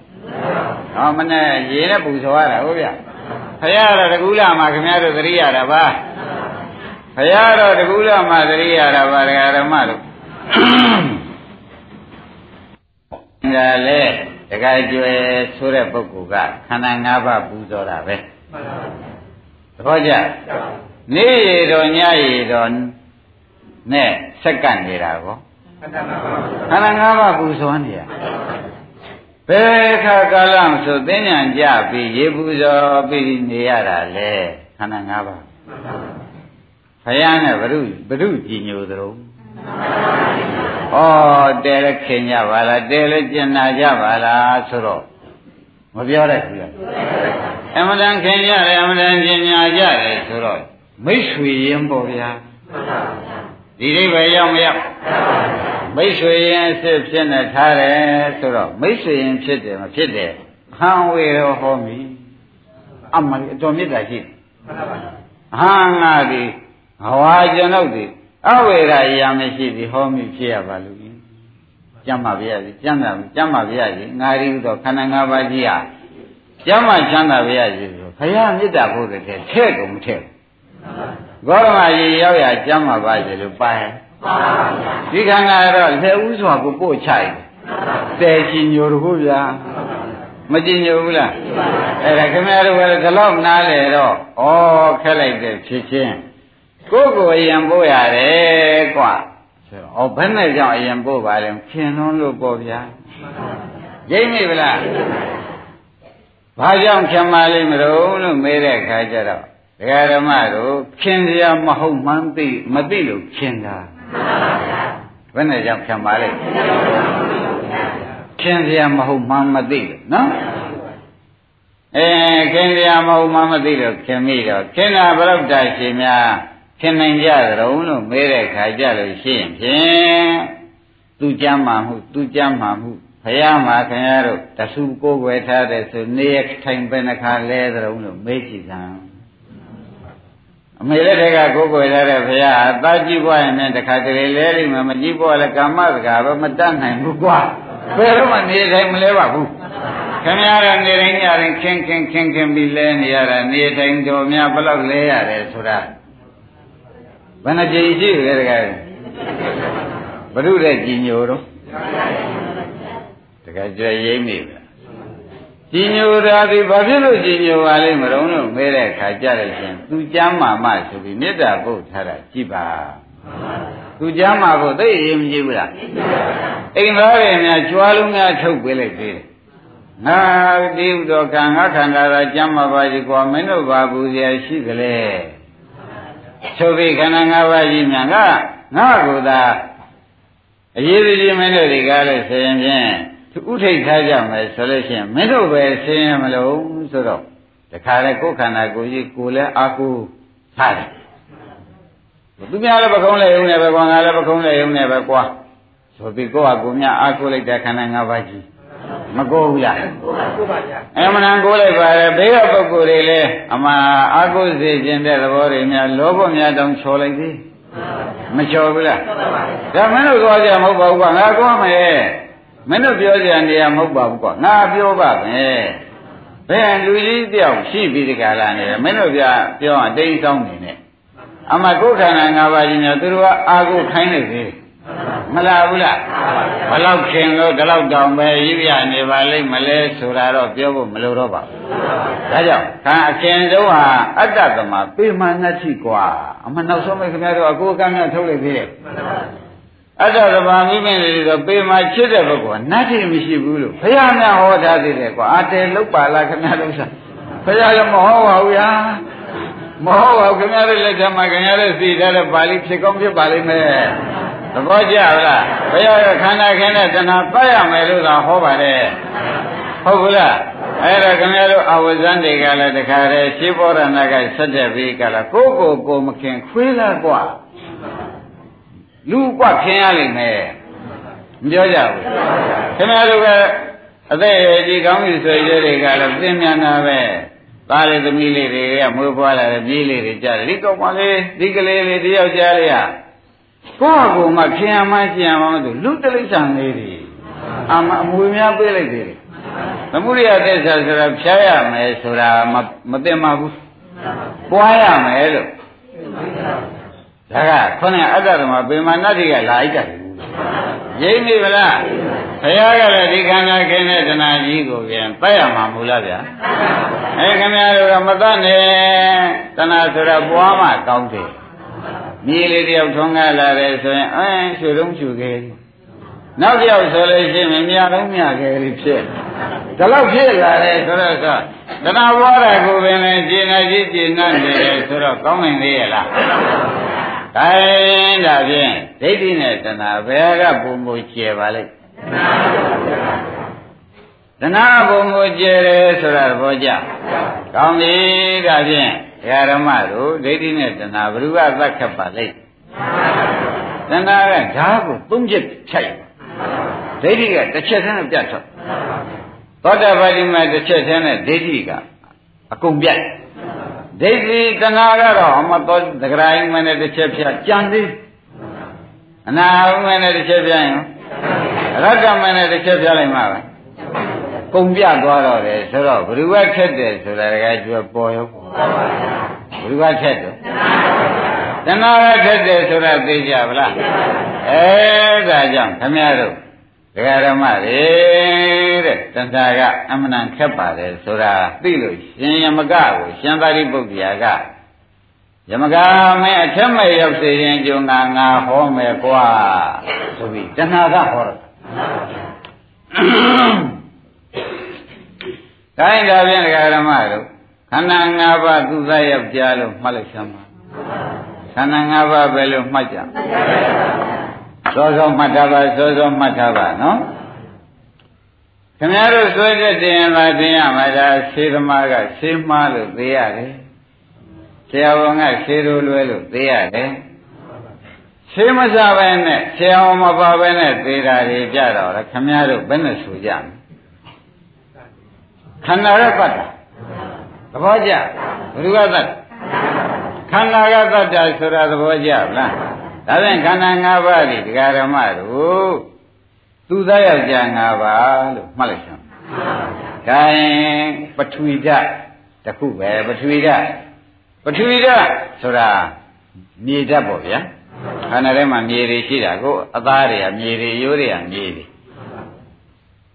ဟောမနဲ့ရေနဲ့ပူဇော်ရတာဟုတ်ဗျာ ဘုရားတော်တကူလာမှာခင်ဗျားတို့သတိရတာပါဘုရားတော်တကူလာမှာသတိရတာပါဒကာဓမ္မတို့ဒါလေတခါကျွယ်ဆိုတဲ့ပုဂ္ဂိုလ်ကခန္ဓာ၅ပါးပူဇော်တာပဲသဘောကျနေရတော်ညရတော်နဲ့စက္ကန့်နေတာကောခန္ဓာ၅ပါးပူဇော်နေရ ဘယ်ခါကာလမဆိုသိဉာဏ်ကြပြီးရေပူဇော်ပြီးနေရတာလေခန္ဓာ၅ပါးဘုရားနဲ့ဘုရုဘုရုကြည်ညိုသလုံးဩတဲလည်းခင်ကြပါလားတဲလည်းကျင်နာကြပါလားဆိုတော့မပြောတတ်ဘူးလားအမှန်တန်ခင်ကြတယ်အမှန်တန်ကျင်ညာကြတယ်ဆိုတော့မိတ်ဆွေရင်ပေါ့ဗျာ ဒီအိဗယ်ရောက်မရောက်မိတ်ဆွေရင်အစ်စ်ဖြစ်နေထားတယ်ဆိုတော့မိတ်ဆွေရင်ဖြစ်တယ်မဖြစ်တယ်ဟံဝေရောဟောမိအမှန်အတော်မြတ်တာရှိတယ်ဟာငါဒီဟဝါကျွန်ုပ်ဒီအဝေရာရာမရှိသည်ဟောမိဖြစ်ရပါလို့ကျမ်းပါဗျာကျမ်းသာကျမ်းပါဗျာကြီးငါရီဥသောခန္ဓာ၅ပါးကြီးဟာကျမ်းမှချမ်းသာဗျာကြီးဆိုဘုရားမေတ္တာဖို့တဲ့ထဲ့ကုန်မထဲ့ ဂေါရမကြီးရောက်ရကျမ်းပါပါစေလို့ပါရဲ့ဒီခန္ဓာတော့လက်ဥစွာကိုပို့ချိုက်တယ်ချင်ညိုတို့ဗျာမကြင်ညိုဘူးလားအဲ့ဒါခင်ဗျားတို့ကလည်းဒီလောက်နားလေတော့ဩခက်လိုက်တဲ့ဖြစ်ချင်းကိုယ်ကိုအရင်ပို့ရတယ်ကွာဆိုတော့ဩဘယ်နဲ့ကြောင့်အရင်ပို့ပါလဲခင်လွန်းလို့ပေါ့ဗျာရိမ့်မိဗလားဘာကြောင့်ခင်ပါလိမ့်မလို့လို့မေးတဲ့အခါကျတော့ ဒကာဓမ္မတို့ခင်စရာမဟုတ်မှန်းသိမသိလို့ခင်တာဘယ်နဲ့ကြောင့်ခင်ပါလိမ့်ခင်စရာမဟုတ်မှန်းမသိလို့နော်အဲခင်စရာမဟုတ်မှန်းမသိလို့ခင်မိတော့ခင်တာဘယ်တော့တာရှင်များခင်နိုင်ကြကြုံလို့မေးတဲ့ခါကြလို့ရှိရင်ဖြင့်သူကြမ်းမှမှုသူကြမ်းမှမှုဘုရားမှာခင်ဗျားတို့တဆူကိုယ်ွယ်ထားတဲ့ဆိုနေရထိုင်ပဲနှခါလဲကြုံလို့မေးကြည့်စမ်းဩ အမေလက်ထက်ကကိုယ်ကိုယ်ရတဲ့ဘုရားအသားကြည့်ပွားရင်လည်းတခါတလေလဲလိမ့်မယ်မကြည့်ပွားလည်းကာမစကားပဲမတတ်နိုင်ဘူးကွာဘယ်တော့မှနေတိုင်းမလဲပါဘူးခင်ဗျားကနေတိုင်းညတိုင်းခင်းခင်းခင်းခင်းပြီးလဲနေရတာနေတိုင်းတော်များဘယ်လောက်လဲရတယ်ဆိုတာဘယ်နှကြိမ်ရှိလဲတကယ်ဘုရုတဲ့ကြည်ညိုတော့တကယ်ကြွရိမ့်နေပြီ ကြည်ညိုတာဒီဘာဖြစ်လို့ကြည်ညိုပါလိမ့်မလို့လို့မဲတဲ့အခါကြတယ်ရှင်သူကြမ်းမာမဆိုပြီးမေတ္တာပုတ်ထားတာကြည်ပါသူကြမ်းမာဖို့သိရင်မကြည့်ဘူးလားအိမ်သားတွေများကြွားလုံးများထုတ်ပေးလိုက်သေးတယ်ငါဒီဥတော်ကံငါခန္ဓာသာကြမ်းမာပါကြီးကွာမင်းတို့ဘာဘူးရရှိကြလေချုပ်ပြီးခန္ဓာ၅ပါးကြီးများငါငါကိုသာအရေးကြီးမင်းတို့တွေကလည်းဆိုရင်ဖြင့်သူ ဥထိတ်ထားကြမယ်ဆိုလို့ရှိရင်မင်းတို့ပဲဆင်းရမလို့ဆိုတော့တခါလေကိုယ်ခန္ဓာကိုယ်ကြီးကိုယ်လည်းအာကိုထားတယ်သူများလည်းပကုံးလည်းယုံနေပဲကွာငါလည်းပကုံးလည်းယုံနေပဲကွာဆိုပြီးကိုယ့်ဟာကိုယ်များအာကိုလိုက်တဲ့ခန္ဓာ၅ပါးကြီးမကိုဘူးလားကိုပါဗျာအမှန်ကိုလိုက်ပါလေဘေးကပုဂ္ဂိုလ်တွေလည်းအမှအာကိုစေခြင်းတဲ့သဘောတွေများလောဘများတောင်ချော်လိုက်သေးမချော်ဘူးလားဒါမင်းတို့သွားကြမဟုတ်ပါဘူးကွာငါကောမယ် မင်းတို့ပြောကြနေရမဟုတ်ပါဘူးကွာငါပြောပါမယ်ဘယ်လူကြီးတယောက်ရှိပြီးဒီကလာနေတယ်မင်းတို့ပြပြောအတိတ်ဆောင်နေနဲ့အမှကိုယ်ခန္ဓာ၅ပါးကြီးများသူတို့ကအာကိုခိုင်းနေသေးတယ်မလားဘူးလားဘလောက်ခင်လို့ဒီလောက်တောင်ပဲရည်ရနေပါလိမ့်မလဲဆိုတာတော့ပြောဖို့မလိုတော့ပါဘူးဒါကြောင့်ခံအခင်တုံးဟာအတ္တသမပေမာနတ်တိကွာအမှနောက်ဆုံးပဲခင်ဗျားတို့အကိုကမ်းများထုတ်လိုက်သေးတယ် အတ္တသဘာမိမင်းတွေဆိုပေမှာချစ်တဲ့ပုဂ္ဂိုလ်နတ်တိမရှိဘူးလို့ဘုရားများဟောထားသေးတယ်ကွာအတေလောက်ပါလားခင်ဗျားတို့ဆိုဘုရားကမဟောပါဘူးညာမဟောပါဘူးခင်ဗျားတို့လက်ထက်မှာခင်ဗျားတို့သိထားတဲ့ပါဠိဖြစ်ကောင်းဖြစ်ပါလိမ့်မယ်သဘောကျလားဘုရားကခန္ဓာခင်းတဲ့တဏှာပတ်ရမယ်လို့သာဟောပါတယ်ဟုတ်ဘူးလားအဲ့ဒါခင်ဗျားတို့အဝဇန်တွေကလည်းတခါတည်းရှင်းပေါ်ရဏကဆက်တဲ့ပြီးကလားကိုကိုကိုမခင်ခွေးလားကွာ လူกว่าခင်ရလိမ့်မယ်မပြောကြဘူးခင်ဗျားတို့ကအသက်အရွယ်ကြီးကောင်းပြီဆိုရတဲ့တွေကလည်းသိမြင်တာပဲသားလေးသမီးလေးတွေကမွေးဖွားလာတဲ့ပြေးလေးတွေကြားတယ်ဒီကောင်မလေးဒီကလေးလေးတယောက်ကြားလေးဟာကိုယ့်အကူမှခင်ရမှရှင်ရမှမသိလူတလိษံလေးတွေအမအမွေများပေးလိုက်သေးတယ်သမုဒိယသစ္စာဆိုတာဖြားရမယ်ဆိုတာမသိမှဘူးပွားရမယ်လို့ ဒါကခေါင်းကအတ္တသမပေမာနတိကလာအိတ်တယ်ရင်းနေဗလားဘုရားကလည်းဒီခန္ဓာခင်းတဲ့တဏှာကြီးကိုပြန်ပတ်ရမှာမူလားဗျာအဲခင်ဗျားတို့ကမတတ်နဲ့တဏှာဆိုတာပွားမှကောင်းတယ်မြေလေးတယောက်ထွန်းကားလာတယ်ဆိုရင်အဲရွှေတုံးချူခဲ့နောက်တစ်ယောက်ဆိုလို့ရှိရင်မြာတော့မြခဲ့လိဖြစ်ဒါတော့ဖြစ်လာတယ်ဆိုတော့ကတဏှာပွားတာကိုပင်လည်းကျင်နာကြီးကျင်နာနေတယ်ဆိုတော့ကောင်းနိုင်သေးရဲ့လား အဲဒါဖြင့်ဒိဋ္ဌိနဲ့တဏှာဘယ်ကပုံမကျေပါလိမ့်တဏှာပုံမကျေတယ်ဆိုတာသဘောကျကောင်းပြီဒါဖြင့်ဓမ္မတို့ဒိဋ္ဌိနဲ့တဏှာဘ누구ကသတ်ခတ်ပါလိမ့်တဏှာကဓာတ်ကိုသုံးချက်ဖြတ်ဒိဋ္ဌိကတစ်ချက်တည်းနဲ့ပြတ်ထွက်သောတာပတိမတစ်ချက်တည်းနဲ့ဒိဋ္ဌိကအကုန်ပြတ် ဒိဋ္ဌိတဏှာကတော့အမတော်သဂရိုင်းမနဲ့တစ်ချက်ဖြတ်ကြံသေးအနာဟုမနဲ့တစ်ချက်ဖြတ်ရင်ရတ္တမနဲ့တစ်ချက်ဖြတ်လိုက်မှာပဲကုန်ပြသွားတော့တယ်ဆိုတော့ဘ누구ကထက်တယ်ဆိုတာကကျွပေါ်ရောဘ누구ကထက်တယ်တဏှာကထက်တယ်ဆိုတာသိကြဗလားအဲဒါကြောင့်ခမရတို့ ဒကာဓမ္မတွေတဲ့တဏှာကအမှန်တန်ခက်ပါတယ်ဆိုတာသိလို့ရှင်ယမကကိုရှင်သာရိပုတ္တရာကယမကမင်းအထက်မဲ့ရောက်စေရင်ကြုံငါငါဟောမယ်ကွာဆိုပြီးတဏှာကဟောတော့တိုင်းဒါဖြင့်ဒကာဓမ္မတို့ခန္ဓာ၅ပါးသူသားယောက်ျားလို့မှတ်လိုက်စမ်းပါခန္ဓာ၅ပါးပဲလို့မှတ်ကြ စောစောမှတ်ထားပါစောစောမှတ်ထားပါနော်ခင်ဗျားတို့ဆွဲတဲ့တင်လာတင်ရမှာဒါဆေးသမားကဆေးမှားလို့သိရတယ်ဆရာဝန်ကဆေးလိုလွဲလို့သိရတယ်ဆေးမစားပဲနဲ့ဆရာဝန်မပါပဲနဲ့သေတာတွေကြတော့ခင်ဗျားတို့ဘယ်နဲ့ဆိုကြမလဲခန္ဓာရပတ်တာသဘောကျဘယ်သူကသတ်ခခန္ဓာကတတ္တဆိုတာသဘောကျလား ဒါဖြင့်ခန္ဓာ၅ပါးဒီဒကာရမတို့သူသားယောက်ျား၅ပါးလို့မှတ်လိုက်စမ်း။ဒါရင်ပထဝီဓာတ်တစ်ခုပဲပထဝီဓာတ်ပထဝီဓာတ်ဆိုတာမြေဓာတ်ပေါ့ဗျာ။ခန္ဓာထဲမှာမြေတွေရှိတာကိုအသားတွေကမြေတွေရိုးတွေကမြေတွေ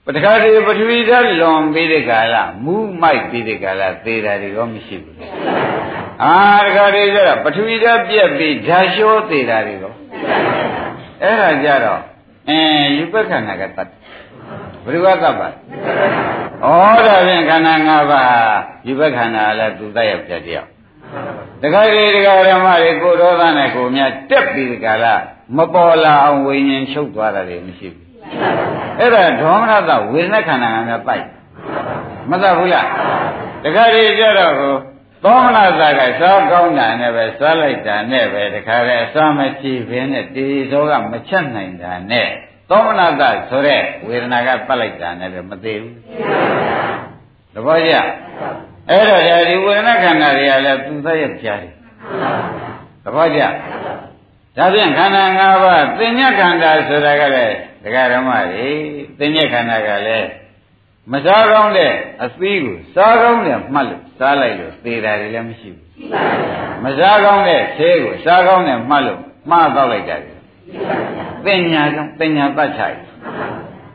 ပတခါတည်းပထဝီဓာတ်လွန်ပြီးတဲ့ကာလမူးမိုက်ပြီးတဲ့ကာလသေတာတွေရောမရှိဘူး။ အာတခါတည်းကျတော့ပထဝီဓာတ်ပြက်ပြီးဓာတ်လျှောသေတာတွေရောအဲ့ဒါကြတော့အဲယူပက္ခဏာကတတ်ဘယ်လိုကတတ်ပါဩဒါဖြင့်ခန္ဓာ၅ပါးယူပက္ခဏာလည်းသူတတ်ရောက်ပြတယောက်တခါတည်းတခါဓမ္မတွေကိုရောသနဲ့ကိုမြတ်တက်ပြီးဒီကလာမပေါ်လာအောင်ဝိညာဉ်ချုပ်သွားတာတွေမရှိဘူးအဲ့ဒါဒေါမနတဝေဒနာခန္ဓာကများပိုက်မတတ်ဘူးလားတခါတည်းကြတော့ဟို သောမနာသာကစားကောင်းတာနဲ့ပဲစားလိုက်တာနဲ့ပဲတခါတည်းအစားမကြည့်ဘဲနဲ့တေသောကမချက်နိုင်တာနဲ့သောမနာသာဆိုတဲ့ဝေဒနာကပတ်လိုက်တာနဲ့ပဲမသေးဘူးသဘောကျအဲ့တော့ဒီဝေဒနာခန္ဓာတွေကလည်းသူသက်ရပြားတယ်သဘောကျဒါဖြင့်ခန္ဓာ၅ပါးသင်ညခန္ဓာဆိုတာကလည်းဒကာဓမ္မတွေသင်ညခန္ဓာကလည်း မစားကောင်းတဲ့အသီးကိုစားကောင်းတဲ့မှတ်လို့စားလိုက်လို့သေတာတွေလည်းမရှိဘူးမစားကောင်းတဲ့ဆေးကိုစားကောင်းတဲ့မှတ်လို့မှားတော့လိုက်တာတွေပညာကြောင့်ပညာပတ်ချိုက်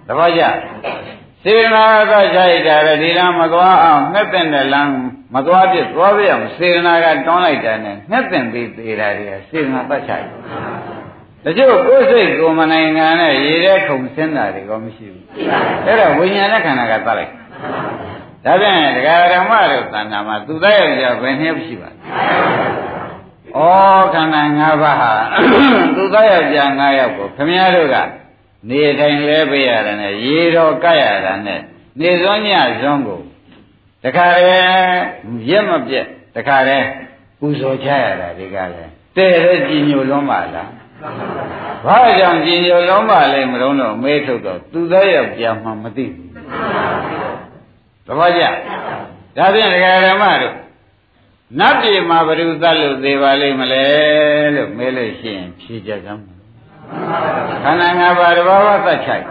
သဘောကျစေနာကချိုက်တာလေဒီလမ်းမသွားအောင်ငှက်တဲ့တဲ့လမ်းမသွားပြသွားပြအောင်စေနာကတွန်းလိုက်တာနဲ့ငှက်တဲ့ပြီးသေးတာတွေကစေနာပတ်ချိုက် တချို့ကိုယ်စိတ်ကိုမနိုင်ငံနဲ့ရေထဲခုန်ဆင်းတာတွေကမရှိဘူးအဲ့ဒါဝိညာဉ်နဲ့ခန္ဓာကသတ်လိုက်ဒါဖြင့်ဒကာဓမ္မတို့သဏ္ဍာန်မှာသူသားယောက်ျားဘယ်နည်းရှိပါလဲဩခန္ဓာ၅ပါးဟာသူသားယောက်ျား၅ယောက်ကိုခမည်းတော်ကနေတိုင်းလဲပေးရတယ်နဲ့ရေတော်ကပ်ရတာနဲ့နေစွန်းညစွန်းကိုတခါတည်းရက်မပြက်တခါတည်းပူဇော်ချရတာဒီကလည်းတဲ့တဲ့ကြည်ညိုလွန်းပါလား ဘာကြောင့်ကြည်ညိုလွန်းပါလဲမလို့တော့မေးထုတ်တော့သူသားယောက်ျားမှမသိဘူးသဘောကျဒါဖြင့်ဒကာဓမ္မတို့နတ်ပြည်မှာဘယ်သူသတ်လို့သေးပါလိမ့်မလဲလို့မေးလို့ရှိရင်ဖြေကြစမ်းခန္ဓာ၅ပါးတဘာဝသတ်ချိုက်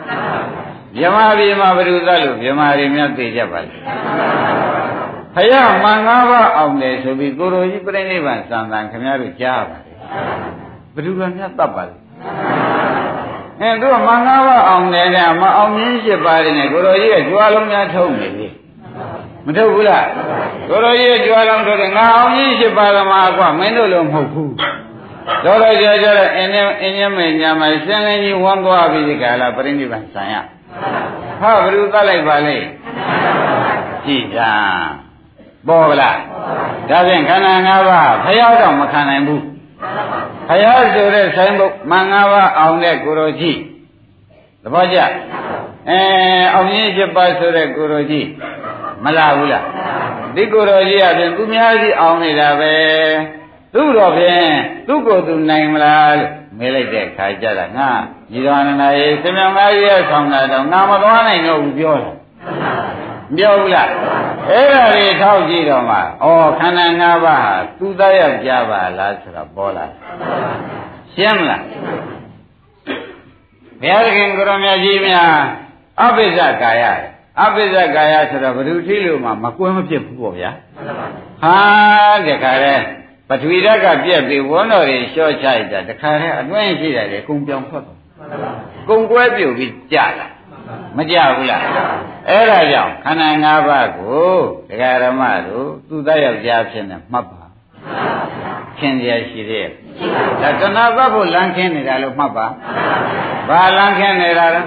မြမပြည်မှာဘယ်သူသတ်လို့မြမတွေများသိကြပါလိမ့်ဖယားမင်္ဂပါအောင်တယ်ဆိုပြီးကိုရိုကြီးပြိဋိဘံစံတန်ခင်ဗျားတို့ကြားပါလေဘယ် သူကများတတ်ပါလိမ့်အဲသူကမင်္ဂပါအောင်တယ်ကမအောင်မြင်ရှိပါတယ်နဲ့ကိုရိုကြီးကကြွားလုံးများထုံးနေပြီမထုတ်ဘူးလားကိုရိုကြီးကကြွားလုံးထုတ်တယ်ငါအောင်မြင်ရှိပါသမားကွမင်းတို့လည်းမဟုတ်ဘူးတော်တော်ကြာကြာတော့အင်းနဲ့အင်းညမေညာမစင်လင်းကြီးဝမ်းသွားပြီးဒီကလာပြိဋိဘံဆံရဟာဘယ်သူသတ်လိုက်ပါလိမ့်ကြည်သာပေါ်ဗလားဒါဖြင့်ခန္ဓာ၅ပါးဖျားတော့မခံနိုင်ဘူး ဖျားဆိုတဲ့ဆိုင်ဘုတ်မင်္ဂပါအောင်တဲ့ကိုရောကြီးသဘောကျအဲအောင်ရင်းဖြစ်ပါဆိုတဲ့ကိုရောကြီးမလာဘူးလားဒီကိုရောကြီးအပြင်သူများကြီးအောင်နေတာပဲသူ့တော့ဖြင့်သူ့ကိုယ်သူနိုင်မလားလို့မေးလိုက်တဲ့ခါကျတော့ငါညီတော်နန္ဒာရေသင်္မြမကြီးရဲ့ဆောင်တာတော့ငါမသွားနိုင်တော့ဘူးပြောတာ ပြောဘူးလားအဲ့ဒါတွေထောက်ကြည့်တော့မှဩခန္ဓာ၅ပါးဟာသူသားယောက်ျားပါလားဆိုတော့ပေါ်လာရှင်းမလားဘုရားသခင်ကိုရမကြီးများအပိစ္ဆကာယအပိစ္ဆကာယဆိုတော့ဘ ᱹ ထိလို့မှမကွဲမဖြစ်ဘူးပေါ့ဗျာဟာတခါတည်းပထဝီဓာတ်ကပြက်ပြီးဝန်းတော်တွေလျှော့ချလိုက်တာတခါတည်းအတွင်းရှိတယ်လေကုံပြောင်ထွက်သွားကုံကွဲပြုတ်ပြီးကြာလာမကြဘူးလား အဲ့ဒါကြောင့်ခန္ဓာ၅ပါးကိုဒကာရမတို့သူသားယောက်ျားဖြစ်နေမှတ်ပါခင်ရရှိတဲ့ဒါတဏှာပတ်ဖို့လမ်းခင်းနေတာလို့မှတ်ပါဘာလမ်းခင်းနေတာလဲ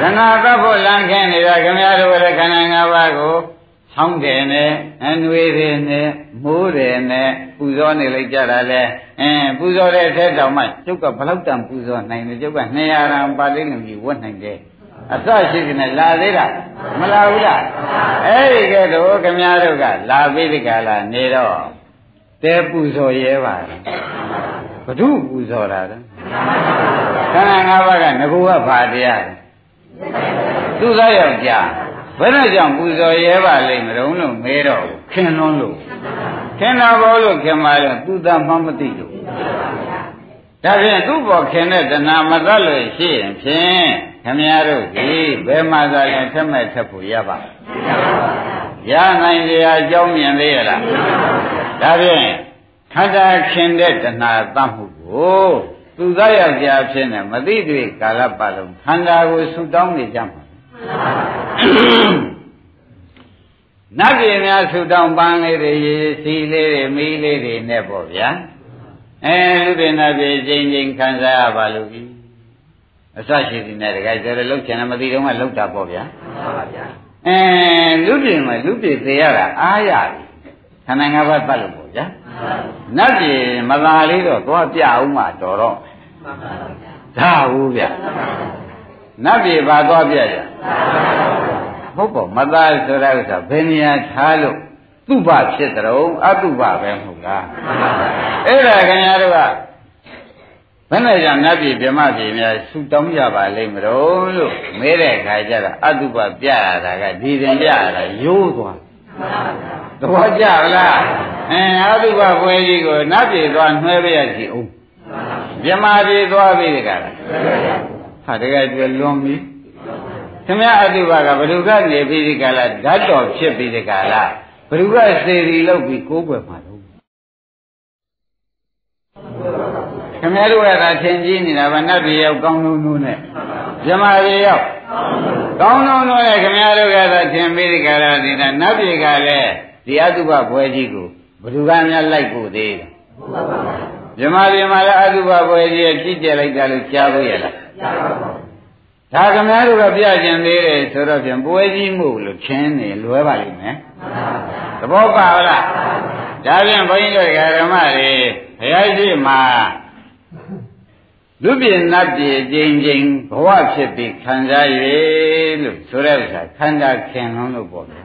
တဏှာပတ်ဖို့လမ်းခင်းနေတာခင်ဗျားတို့ရဲ့ခန္ဓာ၅ပါးကိုဆောင်းတယ်နဲ့အနွေတွေနဲ့မိုးတယ်နဲ့ပူဇော်နေလိုက်ကြတာလဲအင်းပူဇော်တဲ့အထက်တောင်မှကျုပ်ကဘလောက်တန်ပူဇော်နိုင်တယ်ကျုပ်က200ရန်ပါဠိလိုကြီးဝတ်နိုင်တယ် အစရှိကနေလာသေးတာမလာဘူးလားအဲ့ဒီကဲတော့ခမည်းတော်ကလာပြီးဒီကလာနေတော့တဲပူဇော်ရဲပါဘု து ပူဇော်တာလဲခန္ဓာ၅ပါးကငကူကဘာတရားလဲသူသားယောက်ျားဘယ်နဲ့ကြောင့်ပူဇော်ရဲပါလိမ့်မလို့လို့မဲတော့ခင်လွန်းလို့ခင်တာဘောလို့ခင်ပါလေသူသာမှမသိလို့ဒါဖြင့်သူ့ဘောခင်တဲ့တဏမသတ်လို့ရှိရင်ဖြင့် ခမည်းတော်ဒီဘယ်မှာသာရင်ထက်မဲ့ထက်ဖို့ရပါရနိုင်ကြအကြောင်းမြင်သေးရလားဒါဖြင့်ခန္ဓာခင်တဲ့တဏှာတတ်မှုကိုသူသားယောက်ျားဖြစ်နေမသိတွေ့ကာလပတ်လုံးခန္ဓာကိုဆူတောင်းနေကြမှာနတ်ပြည်များဆူတောင်းပန်းလေးတွေရေစီလေးတွေမီးလေးတွေနဲ့ပေါ့ဗျာအဲလူတွေနတ်ပြည်ချင်းချင်းခံစားရပါလို့ပြီ အစရှိသည်နဲ့တခါကျတော့လှုပ်ချင်တယ်မသိတော့မှလှုပ်တာပေါ့ဗျာမှန်ပါဗျာအဲလူပြည်မှာလူပြည်သေးရတာအားရပြီခန္ဓာ၅ပါးပတ်လို့ပေါ့ဗျာနတ်ပြည်မသာလေးတော့သွားပြအောင်မှတော်တော့ဒါဟုတ်ဗျာနတ်ပြည်ဘာသွားပြကြဟုတ်ပေါ့မသားဆိုတဲ့ဥစ္စာဘယ်နေရာထားလို့သူ့ဘဖြစ်တဲ့ုံအတုပပဲမဟုတ်လားအဲ့ဒါခင်ဗျားတို့က ဘယ်နဲ့ကြောင့်နတ်ပြည်ဗြဟ္မပြည်များဆူတောင်းကြပါလိမ့်မလို့လို့မဲတဲ့ခါကျတော့အတုပပြရတာကဒီတင်ပြရတာရိုးသွားသဘောကျလားအဲအတုပပွဲကြီးကိုနတ်ပြည်သွားနှွဲပြရစီအောင်မြမပြည်သွားပြီတကလားဟာတကယ်ကျွလွန်ပြီခင်ဗျာအတုပကဘ누구ကနေပြီးဒီကလာဓာတ်တော်ဖြစ်ပြီးဒီကလာဘ누구ကစေရီလောက်ပြီးကိုးကွယ်မှာ ခင်ဗျားတို့ကသာထင်ကြီးနေတာဗနတ်ပြည်ရောက်ကောင်းလုံးလုံးနဲ့မြမပြည်ရောက်ကောင်းလုံးလုံးနဲ့ခင်ဗျားတို့ကသာထင်ပြီးဒီကလာဒီနတ်ပြည်ကလည်းဒီအတုပဘွယ်ကြီးကိုဘ누구ကများလိုက်ဖို့သေးတယ်မြမပြည်မှာလည်းအတုပဘွယ်ကြီးကြည့်ကြလိုက်တာလို့ကြားလို့ရလားကြားပါဘူးဒါခမည်းတော်ကပြကျင်သေးတယ်ဆိုတော့ဖြင့်ပွဲကြီးမှုလို့ချင်းနေလွဲပါလိမ့်မယ်သဘောပါလားဒါဖြင့်ဘုန်းကြီးတို့ဓမ္မတွေဘုရားရှိမှ လူပြည်နတ်ပြည်ချင်းချင်းဘဝဖြစ်ပြီးခံစားရလို့ဆိုတဲ့ဥစ္စာခန္ဓာခင်လုံးလို့ပေါ့ဗျာ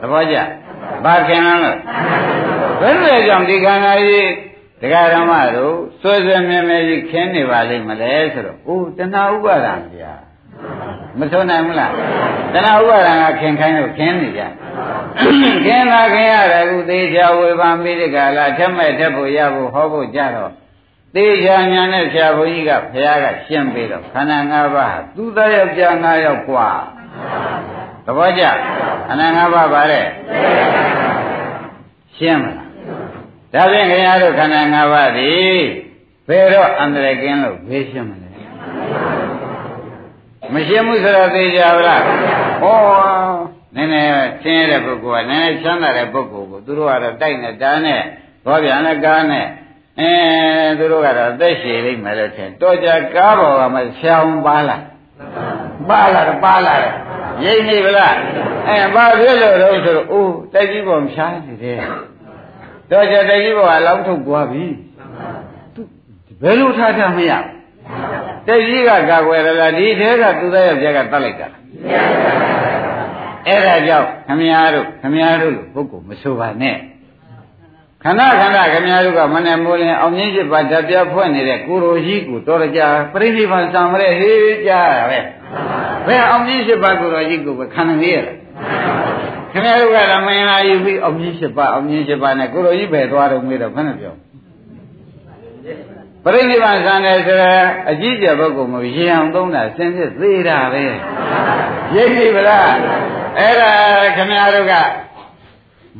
သဘောကျဘာခင်လုံးလို့ဘယ်လိုကြောင့်ဒီခန္ဓာကြီးတရားဓမ္မတို့စွဲစွဲမြဲမြဲကြီးခင်းနေပါလိမ့်မလဲဆိုတော့အိုးတဏှာဥပါဒံဗျာမဆိုနိုင်ဘူးလားတဏှာဥပါဒံကခင်ခိုင်းလို့ခင်းနေကြခင်းတာခင်းရတယ်ခုသေးချာဝေဖန်ပြီးဒီကလာထက်မဲ့ထက်ဖို့ရဖို့ဟောဖို့ကြတော့ သေးချာညာနဲ့ဆရာဘုန်းကြီးကဘုရားကရှင်းပြီးတော့ခန္ဓာ၅ပါးသူသားယောက်ျား၅ယောက်กว่าသဘောကျခန္ဓာ၅ပါးပါတဲ့ရှင်းမလားဒါဖြင့်ခင်ဗျားတို့ခန္ဓာ၅ပါးသည်ဘယ်တော့အန္တရာယ်ကင်းလို့ဘေးရှင်းမလဲမရှင်းဘူးဆိုတော့သိကြပါလားဟောနည်းနည်းရှင်းရတဲ့ပုဂ္ဂိုလ်ကနည်းနည်းချမ်းသာတဲ့ပုဂ္ဂိုလ်ကိုသူတို့ကတော့တိုက်နဲ့တားနဲ့ဘောပြန်နဲ့ကားနဲ့ အဲသူတို့ကတော့အသက်ရှည်လိမ့်မယ်လို့ထင်တော်ကြကားပေါ်ကမှဆံပါလားပါလာတယ်ပါလာတယ်ရိပ်နေဗလားအဲဘာဖြစ်လို့လဲဆိုတော့အိုးတိုက်ကြီးပေါ်ဖြားနေတယ်တော့ကြတဲ့ကြီးဘုရားလောင်းထုတ်သွားပြီဘယ်လိုထားထားမရတဲ့ကြီးကကာကွယ်ရလားဒီထဲကသူသားရဲ့ပြက်ကတတ်လိုက်တာအဲ့ဒါကြောင့်ခမည်းတော်ခမည်းတော်လို့ပုဂ္ဂိုလ်မဆိုပါနဲ့ ခန္ဓာခန္ဓာခမည်းတော်ကမနဲ့မိုးလင်းအောင်မြင့်ရှိပါဓာပြဖွဲ့နေတဲ့ကိုရိုကြီးကိုတော်ကြပြိဋိဘံစံမရဲဟေးကြားရပဲဘယ်အောင်မြင့်ရှိပါကိုရိုကြီးကိုပဲခန္ဓာကြီးရခင်ဗျားတို့ကလည်းမင်္ဂလာယူပြီးအောင်မြင့်ရှိပါအောင်မြင့်ရှိပါနဲ့ကိုလိုကြီးပဲသွားတော့မေးတော့ခဏပြောပရိနိဗ္ဗာန်ဆံတယ်ဆိုတော့အကြီးကျယ်ပုဂ္ဂိုလ်မျိုးရင်အောင်သုံးတာစင်စစ်သေးတာပဲရိပ်ပြီဗလားအဲ့ဒါခင်ဗျားတို့က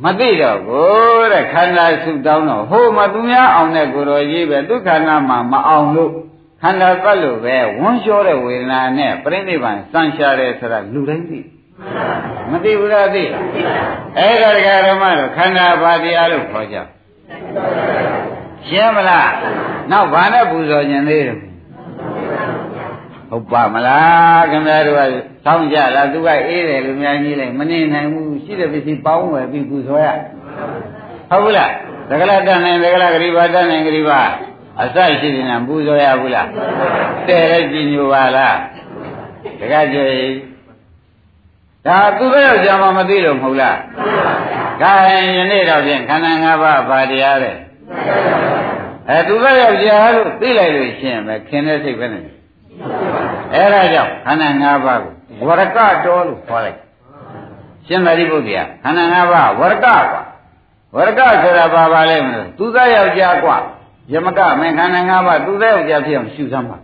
မသိတော့ကိုတဲ့ခန္ဓာဆုတောင်းတော့ဟိုမသူများအောင်တဲ့ကိုတော်ကြီးပဲဒုက္ခနာမှာမအောင်လို့ခန္ဓာပတ်လို့ပဲဝန်းလျှောတဲ့ဝေဒနာနဲ့ပြိဋိဘံစံရှာတယ်ဆိုတာလူတိုင်းသိမသိဘူးလားသိအဲ့ဒါတရားဓမ္မတော့ခန္ဓာဘာတရားလို့ခေါ်ကြရှင်းမလားနောက်ဘာနဲ့ပူဇော်ခြင်းသေးတယ် ဟုတ်ပါမလားခင်ဗျားတို့ကစောင့်ကြလားသူကအေးတယ်လူများကြီးလိုက်မနေနိုင်ဘူးရှိတဲ့ပစ္စည်းပေါင်းဝယ်ပြီးပူဇော်ရဟုတ်ဘူးလားသကလတန်နိုင်သကလဂရိဘာတန်နိုင်ဂရိဘာအစရှိနေတာပူဇော်ရဘူးလားတဲ့လဲကြည်ညိုပါလားတကကြွေဒါသူတို့ယောက်ျားမှမသိလို့မဟုတ်လားမှန်ပါဗျာ gain ယနေ့တော့ဖြင့်ခန္ဓာ၅ပါးဘာတရားလဲအဲသူတို့ယောက်ျားလို့သိလိုက်လို့ရှင်းပဲခင်တဲ့စိတ်ပဲနဲ့ အဲ့ဒါကြောင့်ခန္ဓာ၅ပါးကိုဝရကတော်လို့ခေါ်လိုက်ရှင်သာရိပုတ္တရာခန္ဓာ၅ပါးဝရကကွာဝရကဆိုတာဘာပါလဲမလို့သူသားယောက်ျားကွာယမကမင်းခန္ဓာ၅ပါးသူသားယောက်ျားဖြစ်အောင်ရှုစမ်းပါ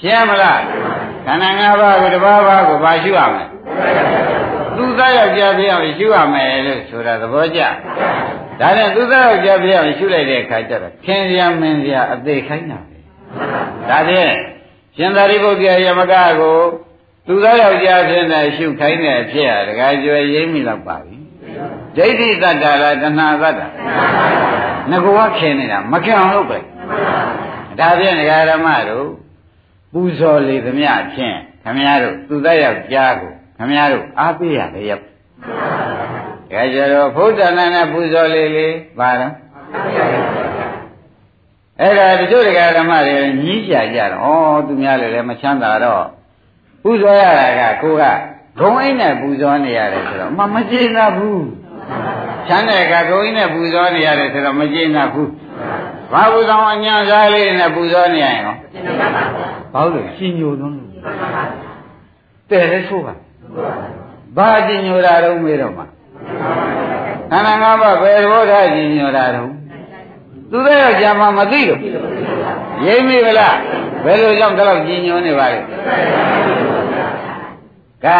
ရှင်းမလားခန္ဓာ၅ပါးကိုတစ်ပါးပါးကိုဘာရှုရမလဲသူသားယောက်ျားဖြစ်အောင်ရှုရမယ်လို့ဆိုတာသဘောကျဒါနဲ့သူသားယောက်ျားဖြစ်အောင်ရှုလိုက်တဲ့အခါကျတော့ခင်ရမင်းရအသေးခိုင်းတာပဲဒါဖြင့် ရှင်သာရိပုတ္တရာယမကကိုသူသားယောက်ျားဖြစ်နေရှုခိုင်းတဲ့အဖြစ်ဟာတခါကျွယ်ရိမ့်မိတော့ပါပြီဒိဋ္ဌိတတ္တာလားတဏှာတတ္တာငကောခင်နေတာမခင်အောင်လုပ်ပဲဒါဖြင့်ဒကာဓမ္မတို့ပူဇော်လေသမျှဖြင့်ခမည်းတော်သူသားယောက်ျားကိုခမည်းတော်အားပေးရတယ်ရပ်ဒါကြတော့ဘုဒ္ဓနာနဲ့ပူဇော်လေလေပါတော့ အဲ့ဒါတချို့တရားဓမ္မတွေညီးကြကြတော့ဩသူများလည်းမချမ်းသာတော့ပူဇော်ရတာကကိုကဂုံအိမ်နဲ့ပူဇော်နေရတယ်ဆိုတော့မမကျေနပ်ဘူးချမ်းတဲ့ကဂုံအိမ်နဲ့ပူဇော်နေရတယ်ဆိုတော့မကျေနပ်ဘူးဘာပူဇော်အညာစားလေးနဲ့ပူဇော်နေရရင်ရောဘာလို့ရှင်ညိုသွန်းလို့တဲ့လဲဆိုပါဘာရှင်ညိုတာတော့မေးတော့မှာခန္ဓာ၅ပါးဘယ်ဘောဓာရှင်ညိုတာတော့ သူတဲ့ကြာမှမသိလို့ရိမ့်မိဗလားဘယ်လိုကြောင့်ဒီလောက်ကြီးညိုနေပါလဲကဲ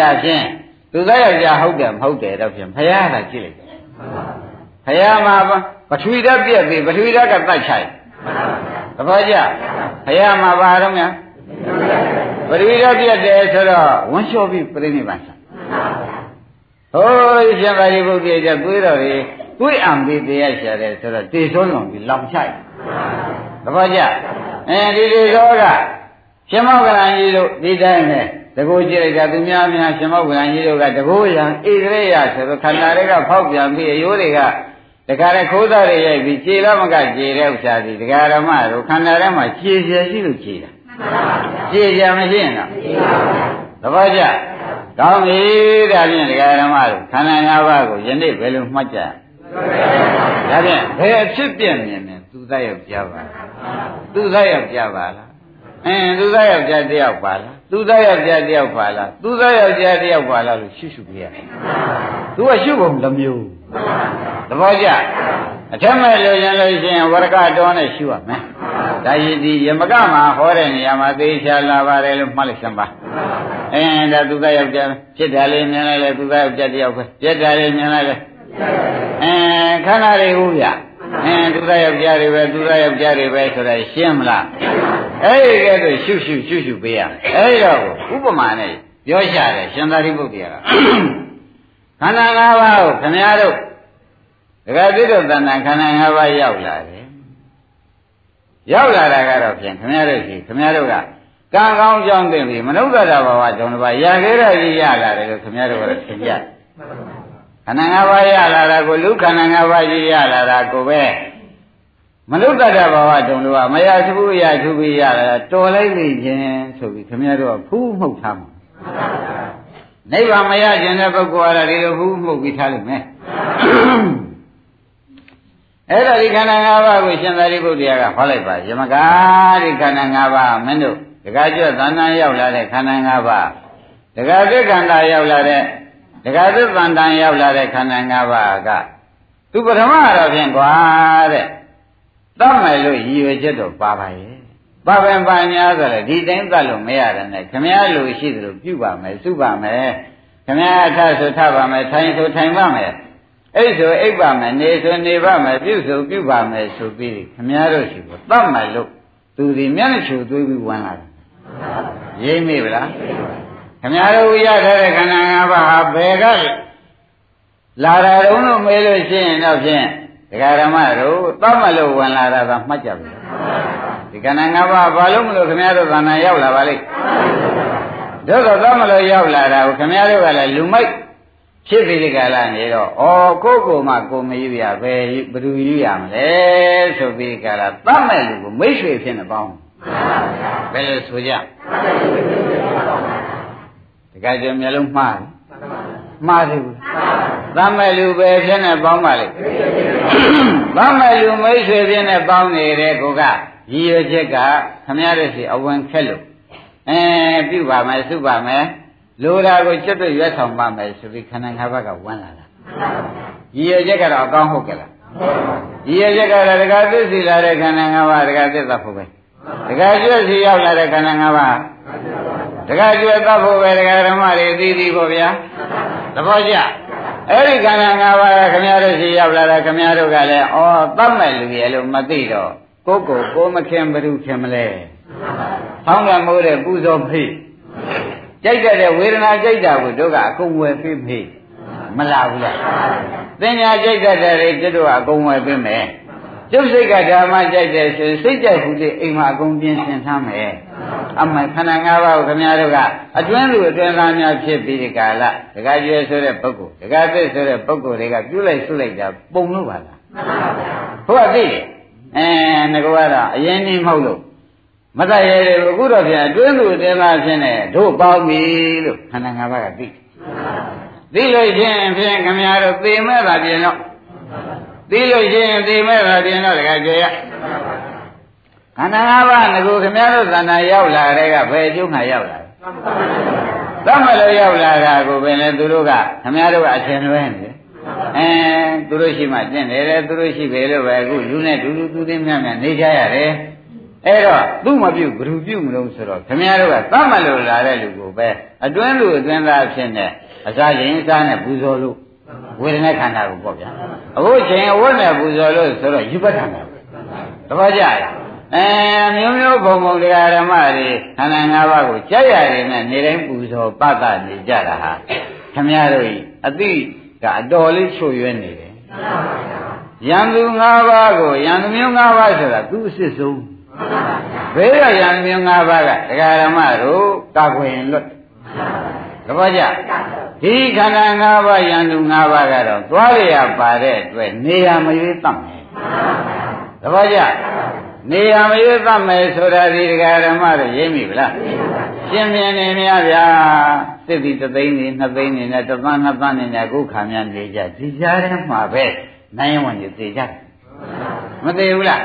ဒါဖြင့်သူသားယောက်ျားဟုတ်တယ်မဟုတ်တယ်တော့ဖြင့်ဖရာကကြည့်လိုက်တယ်ဖရာမှာပထဝီဓာတ်ပြက်ပြီပထဝီဓာတ်ကတတ်ချိုက်သဘောကျဖရာမှာပါတော့များပထဝီဓာတ်ပြက်တယ်ဆိုတော့ဝန်းလျှော်ပြီးပြိဋိဘံဆံဟိုးရှင်သာရိပုတ္တရာကျသွေးတော်တွေ သွေးအံပြီးတရားရှာတယ်ဆိုတော့တေဆုံးလုံးပြီးလောင်ချိုက်သဘောကျအဲဒီဒီသောကရှင်မောကလန်ကြီးတို့ဒီတိုင်းနဲ့တကူကြည့်လိုက်တာသူများများရှင်မောကလန်ကြီးတို့ကတကူရံဣသရေယဆိုတော့ခန္ဓာတွေကဖောက်ပြန်ပြီးအယိုးတွေကတခါတည်းခိုးသားတွေရိုက်ပြီးခြေတော့မကခြေတဲ့ဥစ္စာဒီဒကာရမတို့ခန္ဓာထဲမှာခြေခြေရှိလို့ခြေတာခြေခြေမရှိရင်တော့သဘောကျကောင်းပြီဒါဖြင့်ဒကာရမတို့ခန္ဓာ၅ပါးကိုယနေ့ဘယ်လိုမှတ်ကြ ဒါဖြင့်ဘယ်အဖြစ်ပြမြင်နေသူသားယောက်ျားပါသူသားယောက်ျားပါလားအင်းသူသားယောက်ျားတယောက်ပါလားသူသားယောက်ျားတယောက်ပါလားသူသားယောက်ျားတယောက်ပါလားလို့ရှုရှုပြရသူကရှုပုံတစ်မျိုးသဘောကျအထက်မဲ့လို့ရင်လို့ရှိရင်ဝရကတော်နဲ့ရှုရမယ်ဒါရည်ဒီယမကမှာဟောတဲ့နေရာမှာသေချာလာပါတယ်လို့မှတ်လိုက်စမ်းပါအင်းဒါသူသားယောက်ျားဖြစ်တယ်လေမြင်လိုက်လေသူသားယောက်ျားတယောက်ပဲပြက်တယ်လေမြင်လိုက်လေ အင်းခန္ဓာတွေဟုတ်ဗျအင်းသူသားယောက်ျားတွေပဲသူသားယောက်ျားတွေပဲဆိုတာရှင်းမလားအဲ့ဒီကဲတော့ရှုရှုရှုရှုပေးရအဲ့ဒီတော့ဥပမာနဲ့ပြောရှာတယ်ရှင်သာရိပုတ္တရာကခန္ဓာ၅ပါးကိုခင်ဗျားတို့ဒကာတိတို့တဏ္ဍခန္ဓာ၅ပါးရောက်လာတယ်ရောက်လာတာကတော့ဖြင့်ခင်ဗျားတို့ရှိခင်ဗျားတို့ကကံကောင်းကြောင်းသိပြီမနုဿတာဘဝကြောင့်တစ်ပါးရခဲ့ရကြီးရလာတယ်လို့ခင်ဗျားတို့ကသင်ကြ ခန္ဓာ၅ပါးရလာတာကိုလူခန္ဓာ၅ပါးကြီးရလာတာကိုပဲမနုဿတာဘဝတုံလို့ကမရသဘူးရသူပြီးရလာတာတော်လိုက်လိမ့်ခြင်းဆိုပြီးခင်ဗျားတို့ကဖူးမှုတ်ထားမှာနိဗ္ဗာန်မရခြင်းတဲ့ပုဂ္ဂိုလ်အားဒီလိုဖူးမှုတ်ပြီးထားလိမ့်မယ်အဲ့တော့ဒီခန္ဓာ၅ပါးကိုရှင်သာရိပုတ္တရာကဟောလိုက်ပါယမကဒီခန္ဓာ၅ပါးမင်းတို့ဒကာကျွတ်သဏ္ဍာန်ရောက်လာတဲ့ခန္ဓာ၅ပါးဒကာသစ္ခန္ဓာရောက်လာတဲ့ ဒကာသစ္သန္တန်ရောက်လာတဲ့ခန္ဓာ၅ပါးကသူပထမတော့ဖြင့်ကွာတဲ့တတ်မယ်လို့ရည်ရွယ်ချက်တော့ပါပါရဲ့ပါပင်ပါညာဆိုလေဒီတိုင်းသတ်လို့မရတဲ့နဲ့ခမည်းလူရှိသလိုပြုပါမယ်စုပါမယ်ခမည်းအထဆိုထပါမယ်ထိုင်ဆိုထိုင်ပါမယ်အဲ့ဆိုအိပ်ပါမယ်နေဆိုနေပါမယ်ပြုဆိုပြုပါမယ်ဆိုပြီးခမည်းတော်ရှိကိုတတ်မယ်လို့သူဒီမျက်နှာချူသွေးပြီးဝင်လာတယ်ရိမ့်မိဗလား ခမည်းတော်ရထားတဲ့ခန္ဓာ၅ပါးဟာဘယ်ကလာတာတုံးလို့မေးလို့ရှိရင်တော့ဖြင့်ဒကာဓမ္မတို့တတ်မယ်လို့ဝင်လာတာကမှတ်ကြပြီဒီခန္ဓာ၅ပါးဘာလို့မလို့ခမည်းတော်သဏ္ဍာန်ရောက်လာပါလိမ့်တို့ကတတ်မလို့ရောက်လာတာကိုခမည်းတော်ကလည်းလူမိုက်ဖြစ်ပြီးဒီကလာနေတော့ဩကိုကိုမှကိုမယူရပဲဘယ်သူယူရမလဲဆိုပြီးကလာတတ်မဲ့လူကိုမိတ်ဆွေဖြစ်နေပေါင်းဘယ်လိုဆိုကြတ ကယ်ကြမျိုးလုံးမှားတယ်မှားတယ်ဘူးတတ်မဲ့လူပဲဖြစ်နေပေါင်းပါလေတတ်မဲ့လူမိတ်ဆွေဖြစ်နေပေါင်းနေတဲ့ကိုကရည်ရွယ်ချက်ကခမရတဲ့စီအဝင်ခက်လို့အဲပြုပါမယ်စုပါမယ်လိုတာကိုကျွတ်တွေ့ရွက်ဆောင်ပါမယ်ဆိုပြီးခန္ဓာ၅ပါးကဝမ်းလာတာရည်ရချက်ကတော့အကောင်းဟုတ်ကဲ့လားရည်ရချက်ကတော့တက္ကသစ္စီလာတဲ့ခန္ဓာ၅ပါးတက္ကသစ္စာဖို့ပဲတက္ကကျွတ်စီရောက်လာတဲ့ခန္ဓာ၅ပါး တက္ကကျွတ်သတ်ဖို့ပဲတက္ကဓမ္မတွေသိသိဖို့ဗျာသဘောကျအဲ့ဒီခန္ဓာ၅ပါးကခမည်းတော်စီရောက်လာတာခမည်းတော်ကလည်းဩသတ်မဲ့လူရဲ့လို့မသိတော့ကိုယ်ကိုကိုမခင်ဘ ᱹ ခင်မလဲဆောင်းကမိုးတဲ့ပူဇော်ဖိကြိုက်တဲ့ဝေဒနာကြိုက်တာကိုတို့ကအကုန်ဝယ်ပြမေးမလာဘူးလားသင်ညာကြိုက်တဲ့တွေတို့ကအကုန်ဝယ်ပြမယ်ကျုပ်စိတ်ကဓမ္မကြိုက်တယ်ဆိုစိတ်ကြိုက်ဘူးလေအိမ်မှာအကုန်ပြင်ဆင်ထားမယ် အမှန်ခန္ဓာ၅ပါးကိုခင်ဗျားတို့ကအတွင်းလူအတွင်းသားများဖြစ်ပြီးဒီကာလဒကာကျွဲဆိုတဲ့ပုဂ္ဂိုလ်ဒကာသစ်ဆိုတဲ့ပုဂ္ဂိုလ်တွေကပြုလိုက်ဆုလိုက်တာပုံလို့ပါလားဟုတ်ပါဘူးဟုတ်ကဲ့အဲငါကတော့အရင်နေမဟုတ်လို့မတရရအခုတော့ပြန်အတွင်းလူအတွင်းသားဖြစ်နေတို့ပေါင်းပြီလို့ခန္ဓာ၅ပါးကသိသိလို့ချင်းဖြင့်ခင်ဗျားတို့သိမဲ့တာပြင်တော့သိလို့ချင်းသိမဲ့တာပြင်တော့တကယ်ကြရ ခန္ဓာ၅ပါးငကိုခင်ဗျားတို့သဏ္ဍာန်ရောက်လာတဲ့ကဘယ်အကျုံးကရောက်လာသတ်မလို့ရောက်လာတာကိုပင်လေသူတို့ကခင်ဗျားတို့ကအရှင်လွဲနေအဲသူတို့ရှိမှတင့်တယ်သူတို့ရှိပဲလို့ပဲအခုလူနဲ့ဒူဒူသူသိမြတ်မြတ်နေကြရတယ်အဲ့တော့သူ့မပြုတ်ဘ ᱹ ပြုတ်မလို့ဆိုတော့ခင်ဗျားတို့ကသတ်မလို့လာတဲ့လူကိုပဲအတွင်းလူအတွင်းသားဖြစ်နေအစားရင်အစားနဲ့ပူဇော်လို့ဝေဒနာခန္ဓာကိုပေါ့ဗျာအခုချိန်အဝတ်နဲ့ပူဇော်လို့ဆိုတော့ယူပတ်တာမယ်တပည့်ကြရ အဲမျိုးမျိုးဘုံဘုံတရားဓမ္မတွေခန္ဓာ၅ပါးကိုကြက်ရတယ်နဲ့နေတိုင်းပူဇော်ပတ္တနေကြတာဟာခမည်းတော်ဤအတိကအတော်လေးချွတ်ရွဲနေတယ်ရန်သူ၅ပါးကိုရန်သူမျိုး၅ပါးဆိုတာသူအစ်စ်ဆုံးဘေးကရန်သူမျိုး၅ပါးကတရားဓမ္မတို့ကာကွယ်လွတ်တပည့်ကြဒီခန္ဓာ၅ပါးယန္တု၅ပါးကတော့သွားရပါတဲ့အတွက်နေရာမရွေးတတ်မယ်တပည့်ကြ နေရာမရွေးတတ်မယ်ဆိုတာဒီဒကာဓမ္မတို့ရိပ်မိဗလားရှင်းပြနေမြဗျာစစ်ပြီးတသိန်းနေနှစ်သိန်းနေနဲ့တသန်းနှစ်သန်းနေနဲ့အခုခါများနေကြဒီကြားထဲမှာပဲနိုင်ဝင်ကြီးသိကြတယ်မသိဘူးလား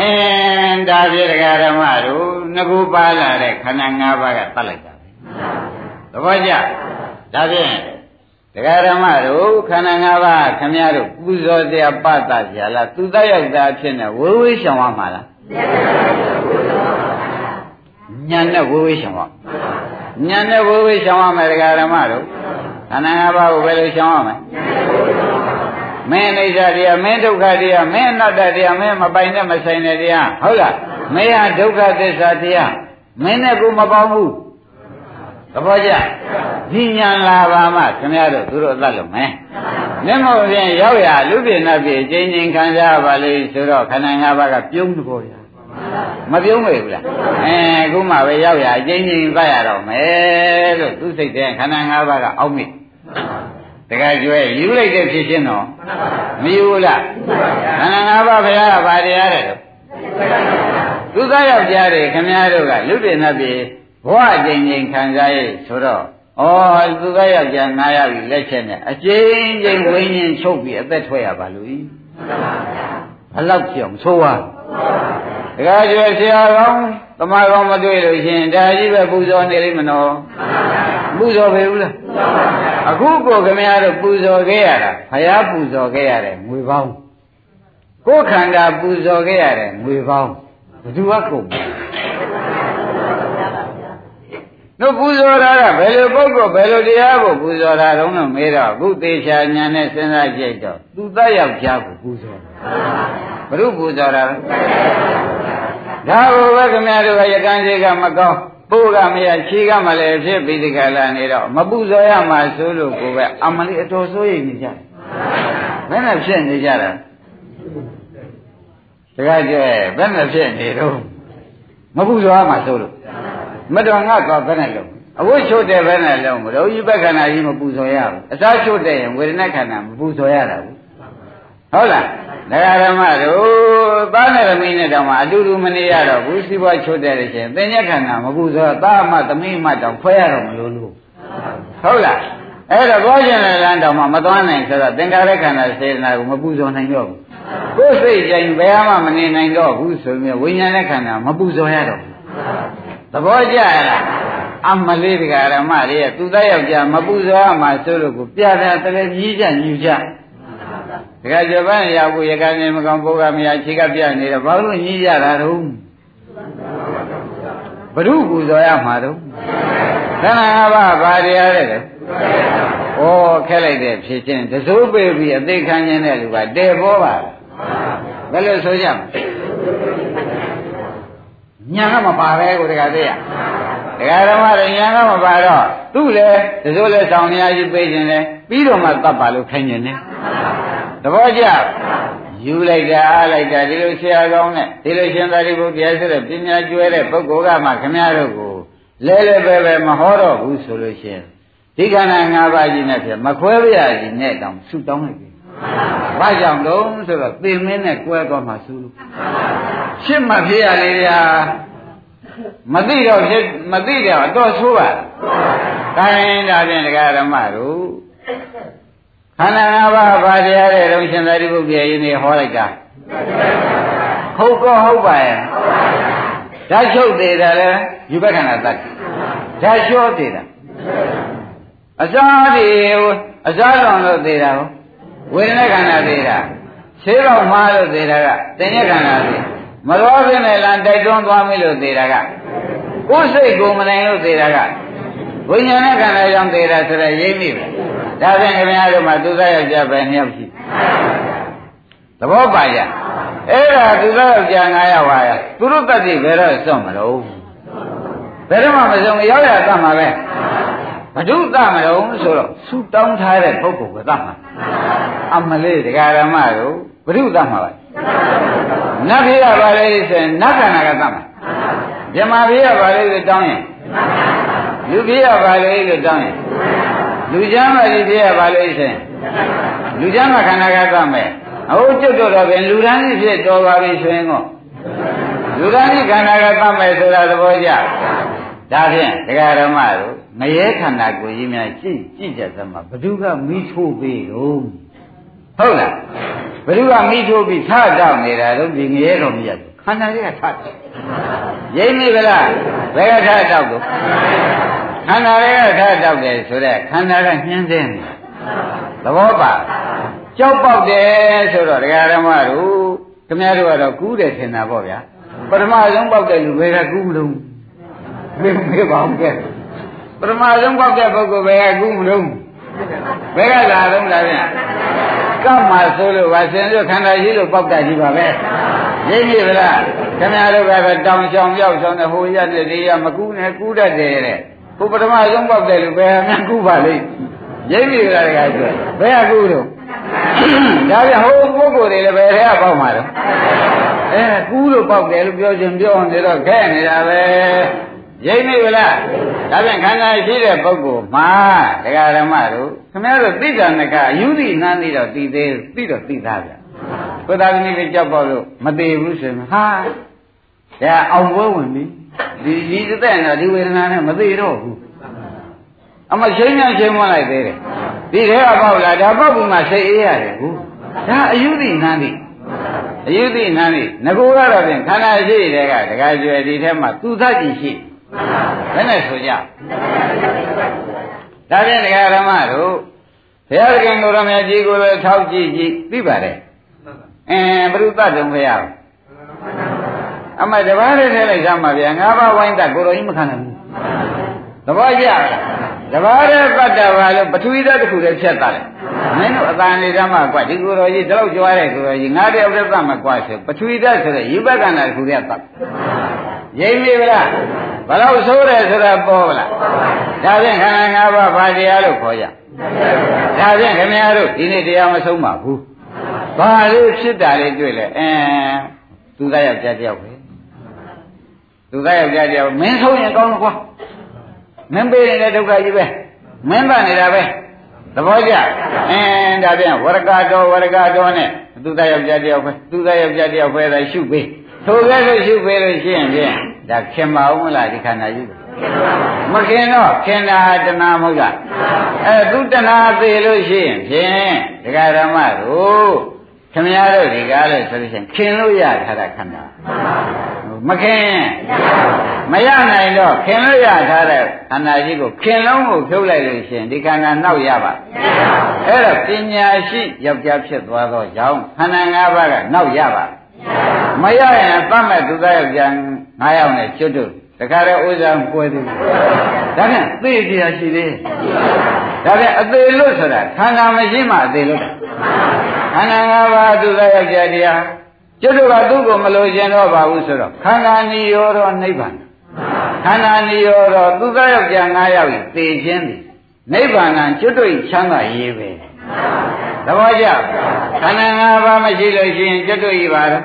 အင်းဒါပြဒကာဓမ္မတို့ငကူပါလာတဲ့ခန္ဓာ၅ပါးကတတ်လိုက်တာပဲသဘောကျဒါဖြင့် တရားဓမ္မတို့ခန္ဓာ၅ပါးခမည်းတော်ပူဇော်တရားပတ္တကြလားသူတတ်ရောက်တာဖြစ်နေဝေဝေးရှောင်ရမှာလားညာနဲ့ဝေဝေးရှောင်ရညာနဲ့ဝေဝေးရှောင်ရမယ်တရားဓမ္မတို့ခန္ဓာ၅ပါးကိုဘယ်လိုရှောင်ရမလဲမင်းအိဋ္ဌတရားမင်းဒုက္ခတရားမင်းအနတ္တတရားမင်းမပိုင်နဲ့မဆိုင်တဲ့တရားဟုတ်လားမင်းဟာဒုက္ခသစ္စာတရားမင်းနဲ့ကိုမပေါင်းဘူး သဘောကျဒီညာလာပါမှခင်ဗျားတို့သူတို့အသက်လုံးမယ်မျက်မှောက်ဖြင့်ရောက်ရလူပြင်းနှပ်ပြအချင်းချင်းခံစားပါလေဆိုတော့ခန္ဓာ၅ပါးကပြုံးလို့ဗျာမပြုံးမေဘူးလားအဲအခုမှပဲရောက်ရအချင်းချင်းသတ်ရတော့မယ်လို့သူစိတ်တဲ့ခန္ဓာ၅ပါးကအောက်မိတခါကျွဲယူလိုက်တဲ့ဖြစ်ချင်းတော့မယူဘူးလားခန္ဓာ၅ပါးဘုရားကဗာတရားတဲ့သူသားယောက်ျားတွေခင်ဗျားတို့ကလူပြင်းနှပ်ပြ ဘဝအချင်းချင်းခံစားရဆိုတော့ဩသူကယောက်ျားငါရပြီလက်ချက်နဲ့အချင်းချင်းဝိညာဉ်ချုပ်ပြီးအသက်ထွက်ရပါလို့ဘလောက်ပြောင်ဆိုးပါတခါကျွယ်ဆရာကောင်းတမကောင်းမတွေ့လို့ရှင်ဒါကြီးပဲပူဇော်နေလိမ့်မနော်ပူဇော်ပေဘူးလားအခုကိုခင်ဗျားတို့ပူဇော်ခဲ့ရတာဘုရားပူဇော်ခဲ့ရတယ်ငွေပေါင်းကိုယ်ခန္ဓာပူဇော်ခဲ့ရတယ်ငွေပေါင်းဘယ်သူကကုန် တို့ပူဇော်တာကဘယ်လိုပုဂ္ဂိုလ်ဘယ်လိုတရားကိုပူဇော်တာတုံးလို့မေးတော့အခုသေချာညာနဲ့စဉ်းစားကြည့်တော့သူတတ်ယောက်ျားကိုပူဇော်ဘုရုပူဇော်တာဒါကိုပဲခင်ဗျားတို့ကရကန်းကြီးကမကောင်းပိုးကမရခြေကမလည်းဖြစ်ပြီးဒီကလာနေတော့မပူဇော်ရမှဆိုလို့ကိုပဲအမလေးအတော်ဆိုးရိပ်နေကြတယ်ဘယ်နဲ့ဖြစ်နေကြတာတခါကျဲဘယ်နဲ့ဖြစ်နေတော့မပူဇော်ရမှဆိုလို့ မတော်ငါကဘယ်နဲ့လုံးအဝတ်ချို့တဲ့ဘယ်နဲ့လုံးမလို့ဤဘက်ခန္ဓာကြီးမပူဇော်ရဘူးအစားချို့တဲ့ရင်ဝေဒနာခန္ဓာမပူဇော်ရတာဘူးဟုတ်လားဒကာဓမ္မတို့သားနဲ့သမီးနဲ့တောင်မှအတူတူမနေရတော့ဘူးစီးပွားချို့တဲ့လို့ရှိရင်သင်္ညက်ခန္ဓာမပူဇော်သားမသမီးမတောင်ခွဲရတော့မလို့လို့ဟုတ်လားအဲ့တော့ဘောကျင်တဲ့လမ်းတောင်မှမသွားနိုင်ဆိုတော့သင်္ကာရခန္ဓာစေတနာကိုမပူဇော်နိုင်တော့ဘူးကိုယ်စိတ်ကြိမ်ဘယ်မှမနေနိုင်တော့ဘူးဆိုရင်ဝိညာဉ်နဲ့ခန္ဓာမပူဇော်ရတော့ဘူးသ ဘောကျလားအမလေးတရားဓမ္မတွေသူသားယောက်ျားမပူဇော်မှဆိုလို့ကိုပြတာတည်းကြီးကြညူကြတခါကျပန်းရဘူးရကနေမကောင်ပုဂ္ဂမယာခြေကပြနေတော့ဘာလို့ညည်းကြတာတော့ဘ ᱹ ပူဇော်ရမှာတော့ခန္ဓာ၅ပါးဘာတရားလဲလဲဩခဲလိုက်တဲ့ဖြစ်ချင်းတစိုးပေပြီးအသိခံခြင်းတဲ့လူကတဲပေါ်ပါဘယ်လိုဆိုကြမလဲ ညာကမပါပဲကိုတကယ်သိရဒကာဓမ္မတွေညာကမပါတော့သူ့လေတစိုးလေဆောင်နေရကြီးပေးခြင်းလေပြီးတော့မှတတ်ပါလို့ခိုင်းနေတယ်သဘောကျယူလိုက်တာအားလိုက်တာဒီလိုဆရာကောင်းနဲ့ဒီလိုရှင်သာရိပုတ္တရာဆိုတဲ့ပညာကျွဲတဲ့ပုဂ္ဂိုလ်ကမှခမည်းတော်ကိုလဲလဲပဲပဲမဟောတော့ဘူးဆိုလို့ရှိရင်ဒီခန္ဓာ၅ပါးကြီးနဲ့ဖြစ်မခွဲပြရကြီးနဲ့တောင်ဆုတောင်းလိုက်ပြီ။ ဘာကြောင့်တုံးဆိုတော့သင်မင်းနဲ့ကွဲသွားမှဆုလို့ရှင်းမှဖြစ်ရလေဗျာမသိတော့ဖြစ်မသိတော့အတော်ဆိုးပါ။ဒါရင်ဒါဖြင့်ဒကာဓမ္မတို့ခန္ဓာ၅ပါးဘာတရားတဲ့တုံးရှင်သာရိပုတ္တရာယင်းနေဟောလိုက်တာဟုတ်ကောဟုတ်ပါရဲ့ဓာတ်ချုပ်သေးတယ်လေယူဘက်ခန္ဓာသတ်ဓာတ်လျှောသေးတာအစားဒီအစားတော်လို့သေးတာကို ဝေဒနာခန္ဓာသေးတာဆေးတော်မှားလို့သေးတာကတင်ညက်ခန္ဓာသေးမတော်ဖြစ်နေလားတိုက်တွန်းသွားမိလို့သေးတာကကိုယ်စိတ်ကိုမနိုင်လို့သေးတာကဝိညာဉ်နဲ့ခန္ဓာကြောင့်သေးတာဆိုတော့ရိပ်မိပဲဒါဖြင့်ခင်ဗျားတို့မှသူသားယောက်ျားပဲနှစ်ယောက်ရှိသဘောပါကြအဲ့ဒါသူသားယောက်ျား၅ယောက်ပါရသူတို့တတ်သိဘယ်တော့စွန့်မလို့ဘယ်တော့မှမစုံရောက်ရတတ်မှာပဲ ဘဒုသမတော်ဆိုတော့ဆူတောင်းထားတဲ့ပုဂ္ဂိုလ်ကသတ်မှာအမလေးတရားဓမ္မတို့ဘဒုသတ်မှာပါနတ်ပြေရပါလေဆိုရင်နတ်ခန္ဓာကသတ်မှာမြမပြေရပါလေဆိုတောင်းရင်လူပြေရပါလေလို့တောင်းရင်လူချမ်းမကြီးပြေရပါလေဆိုရင်လူချမ်းမခန္ဓာကသတ်မယ်အခုကျွတ်တော့တော့ပြန်လူရန်ကြီးဖြစ်တော်ပါပြီဆိုရင်ကောလူရန်ကြီးခန္ဓာကသတ်မယ်ဆိုတာသဘောကျ ဒါဖြင့်တရားဓမ္မတို့ငရဲခန္ဓာကိုယ်ကြီးများကြည့်ကြည့်ကြသမှာဘ누구ကမိထိုးပေးတော့ဟုတ်လားဘ누구ကမိထိုးပြီးထတောက်နေတာတော့ဒီငရဲတော်မရဘူးခန္ဓာကြီးကထတယ်ရိမ့်မိဗလားဘယ်ကထတောက်တော့ခန္ဓာလေးကထတောက်တယ်ဆိုတော့ခန္ဓာကညှင်းသေးတယ်သဘောပါကြောက်ပေါက်တယ်ဆိုတော့ဒကာဓမ္မတို့ခင်ဗျားတို့ကတော့ကူးတယ်ထင်တာပေါ့ဗျာပထမဆုံးပေါက်တဲ့လူဘယ်ကကူးမလို့ မေးမေးပါဦးကဲပထမဆုံးပေါက်တဲ့ပုဂ္ဂိုလ်ဘယ်ကကူးမလို့ဘယ်ကလာတော့လားဗျကပ်မှာဆိုလို့ပါစင်တို့ခန္ဓာရှိလို့ပေါက်တာကြီးပါပဲရင်းပြီဗလားခင်ဗျားတို့ကတော့တောင်ချောင်ရောက်ဆောင်တဲ့ဟိုရတဲ့ဒီရမကူးနဲ့ကူးတတ်တယ်တဲ့ဘုပထမဆုံးပေါက်တဲ့လူဘယ်မှကူးပါလိမ့်ရင်းပြီဗလားတခါကျဘယ်ကကူးတော့ဒါပြဟိုပုဂ္ဂိုလ်တွေလည်းဘယ်ထဲကပေါက်မှာတော့အဲကူးလို့ပေါက်တယ်လို့ပြောခြင်းပြောနေတော့ခဲနေတာပဲ ရိမ့်မိဗလားဒါပြန်ခန္ဓာရှိတဲ့ပုဂ္ဂိုလ်မှာဒကာဓမ္မတို့ခင်ဗျားတို့သိတာနကအယူသိနှမ်းသိတော့သိသေးသိတော့သိသားဗျဘုရားသမီးကကြောက်ပေါ့လို့မသေးဘူးဆိုရင်ဟာဒါအောင်ပွဲဝင်ပြီဒီဒီသက်တော့ဒီဝေဒနာနဲ့မသေးတော့ဘူးအမချိန်မြန်ချိန်မလိုက်သေးတယ်ဒီထဲကပေါက်လာဒါပေါက်ပြီးမှစိတ်အေးရတယ်ဘူးဒါအယူသိနှမ်းသိအယူသိနှမ်းသိငကိုကတော့ဖြင့်ခန္ဓာရှိတဲ့ကဒကာကျွယ်ဒီထဲမှာသူသတိရှိ ဘယ်နဲ့ဆိုကြဒါဖြင့်ဒကာဓမ္မတို့ဘုရားသခင်ကိုရမကြီးကိုလည်းထောက်ကြည့်ကြည့်သိပါတယ်အင်းဘုရုသတုံဘုရားအမတပါးလေးထဲလိုက်ကြမှာဗျာငါးပါးဝိုင်းတက်ကိုတော်ကြီးမခံနိုင်ဘူးသဘောကျတပါးလေးပတ်တာပါလို့ပထဝီဓာတ်တစ်ခုတည်းဖြတ်တာလေမင်းတို့အတန်လေးဓမ္မကွဒီကိုတော်ကြီးတလောက်ကြွားတဲ့ကိုတော်ကြီးငါတယောက်တည်းသတ်မှာကွာဆိုပထဝီဓာတ်ဆိုတဲ့ယူဘကန္တာတစ်ခုတည်းသတ် ရိမ့်ပြီလားဘလောက်ဆိုးတယ်ဆိုတာပေါ်လားဒါဖြင့်ခန္ဓာ၅ပါးဘာတရားလို့ခေါ်ကြဒါဖြင့်ခင်ဗျားတို့ဒီနေ့တရားမဆုံးပါဘူးဘာလို့ဖြစ်တာလဲတွေ့လဲအင်းသူသားယောက်ျားတယောက်ပဲသူသားယောက်ျားတယောက်မင်းဆုံးရင်ကောင်းလို့ကွာမင်းပေးနေတဲ့ဒုက္ခကြီးပဲမင်းပါနေတာပဲသဘောကျအင်းဒါပြန်ဝရကတော်ဝရကတော်နဲ့သူသားယောက်ျားတယောက်ပဲသူသားယောက်ျားတယောက်ပဲသာရှုပေး ထိုကဲ့လို့ရှုပေးလို့ရှိရင်ဖြင့်ဒါခင်မအောင်မလားဒီခန္ဓာကြီးမခင်တော့ခင်တာတဏှာမဟုတ်လားအဲသူတဏှာသေးလို့ရှိရင်ဖြင့်ဒကာဓမ္မတို့ခင်ဗျားတို့ဒီကားလို့ဆိုလို့ရှိရင်ခင်လို့ရထားတာခန္ဓာမမခင်မရနိုင်တော့ခင်လို့ရထားတဲ့ခန္ဓာကြီးကိုခင်လုံးကိုဖြုတ်လိုက်လို့ရှိရင်ဒီခန္ဓာနောက်ရပါအဲ့တော့ပညာရှိယောက်ျားဖြစ်သွားသောကြောင့်ခန္ဓာ၅ပါးကနောက်ရပါ မရရင်တတ်မဲ့သူသားယောက်ျား၅ယောက်နဲ့ကျွတ်တို့တခါတည်းဥစ္စာကွဲသေးဘူးဒါဖြင့်သိတရားရှိသေးဒါဖြင့်အသေးလို့ဆိုတာခန္ဓာမရှိမှအသေးလို့ခန္ဓာ၅ပါးသူသားယောက်ျားတရားကျွတ်တို့ကသူ့ကိုမလို့ခြင်းတော့ပါဘူးဆိုတော့ခန္ဓာနိရောဓနိဗ္ဗာန်ခန္ဓာနိရောဓသူသားယောက်ျား၅ယောက်ဤသိခြင်းသည်နိဗ္ဗာန်ကျွတ်တို့ချမ်းသာရေးပဲ သဘောကျခန္ဓာ၅ပါးမရှိလို့ရှိရင်ကျွတ်တို့ဤပါတော့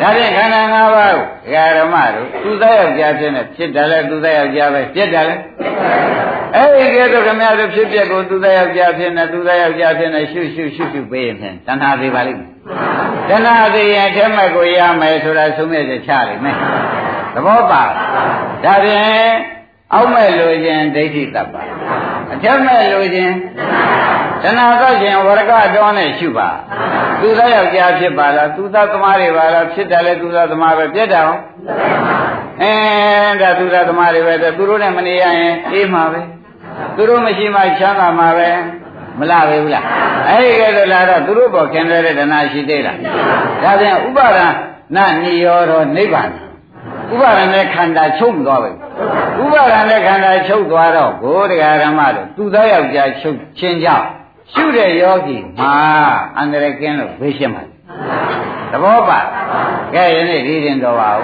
ဒါဖြင့်ခန္ဓာ၅ပါးကိုဒကာရမတို့သူသားယောက်ျားဖြစ်နေဖြစ်တယ်လဲသူသားယောက်ျားပဲဖြစ်တယ်လဲအဲ့ဒီကဲတော့ခမရတို့ဖြစ်ပြက်ကိုသူသားယောက်ျားဖြစ်နေသူသားယောက်ျားဖြစ်နေရှုရှုရှုရှုပေးရင်ဖြင့်တဏှာသေးပါလိမ့်မယ်တဏှာသေးရင်အထက်မဲ့ကိုရမယ်ဆိုတာသုံးမဲ့ချက်ချလိမ့်မယ်သဘောပါဒါဖြင့် အောက်မဲ့လိုခြင်းဒိဋ္ဌိတတ်ပါအထက်မဲ့လိုခြင်းတဏှာသောခြင်းဝရကတော်နဲ့ရှုပါသူသားယောက်ျားဖြစ်ပါလားသူသားသမားတွေပါလားဖြစ်တယ်လေသူသားသမားပဲပြတ်တယ်အောင်အဲဒါသူသားသမားတွေပဲသူတို့နဲ့မနေရရင်အေးမှာပဲသူတို့မရှိမှချမ်းသာမှာပဲမလားပဲဘူးလားအဲ့ဒီကဲတော့လာတော့သူတို့ပေါ်ခင်တဲ့တဏှာရှိသေးလားဒါပြန်ဥပါဒနာနိရောဓနိဗ္ဗာန်ဥပါဒနဲ့ခန္ဓာချုပ်သွားပြီ ဥပါဒနဲ့ခန္ဓာချုပ်သွားတော့ဘုရားဓမ္မတို့သူသားယောက်ျားချုပ်ချင်းကြောင့်ရှုတဲ့ယောဂီမှာအန္တရာယ်ကင်းလို့ဘေးရှင်းပါသဘောပါကဲယနေ့ဒီရင်တော်ပါဦး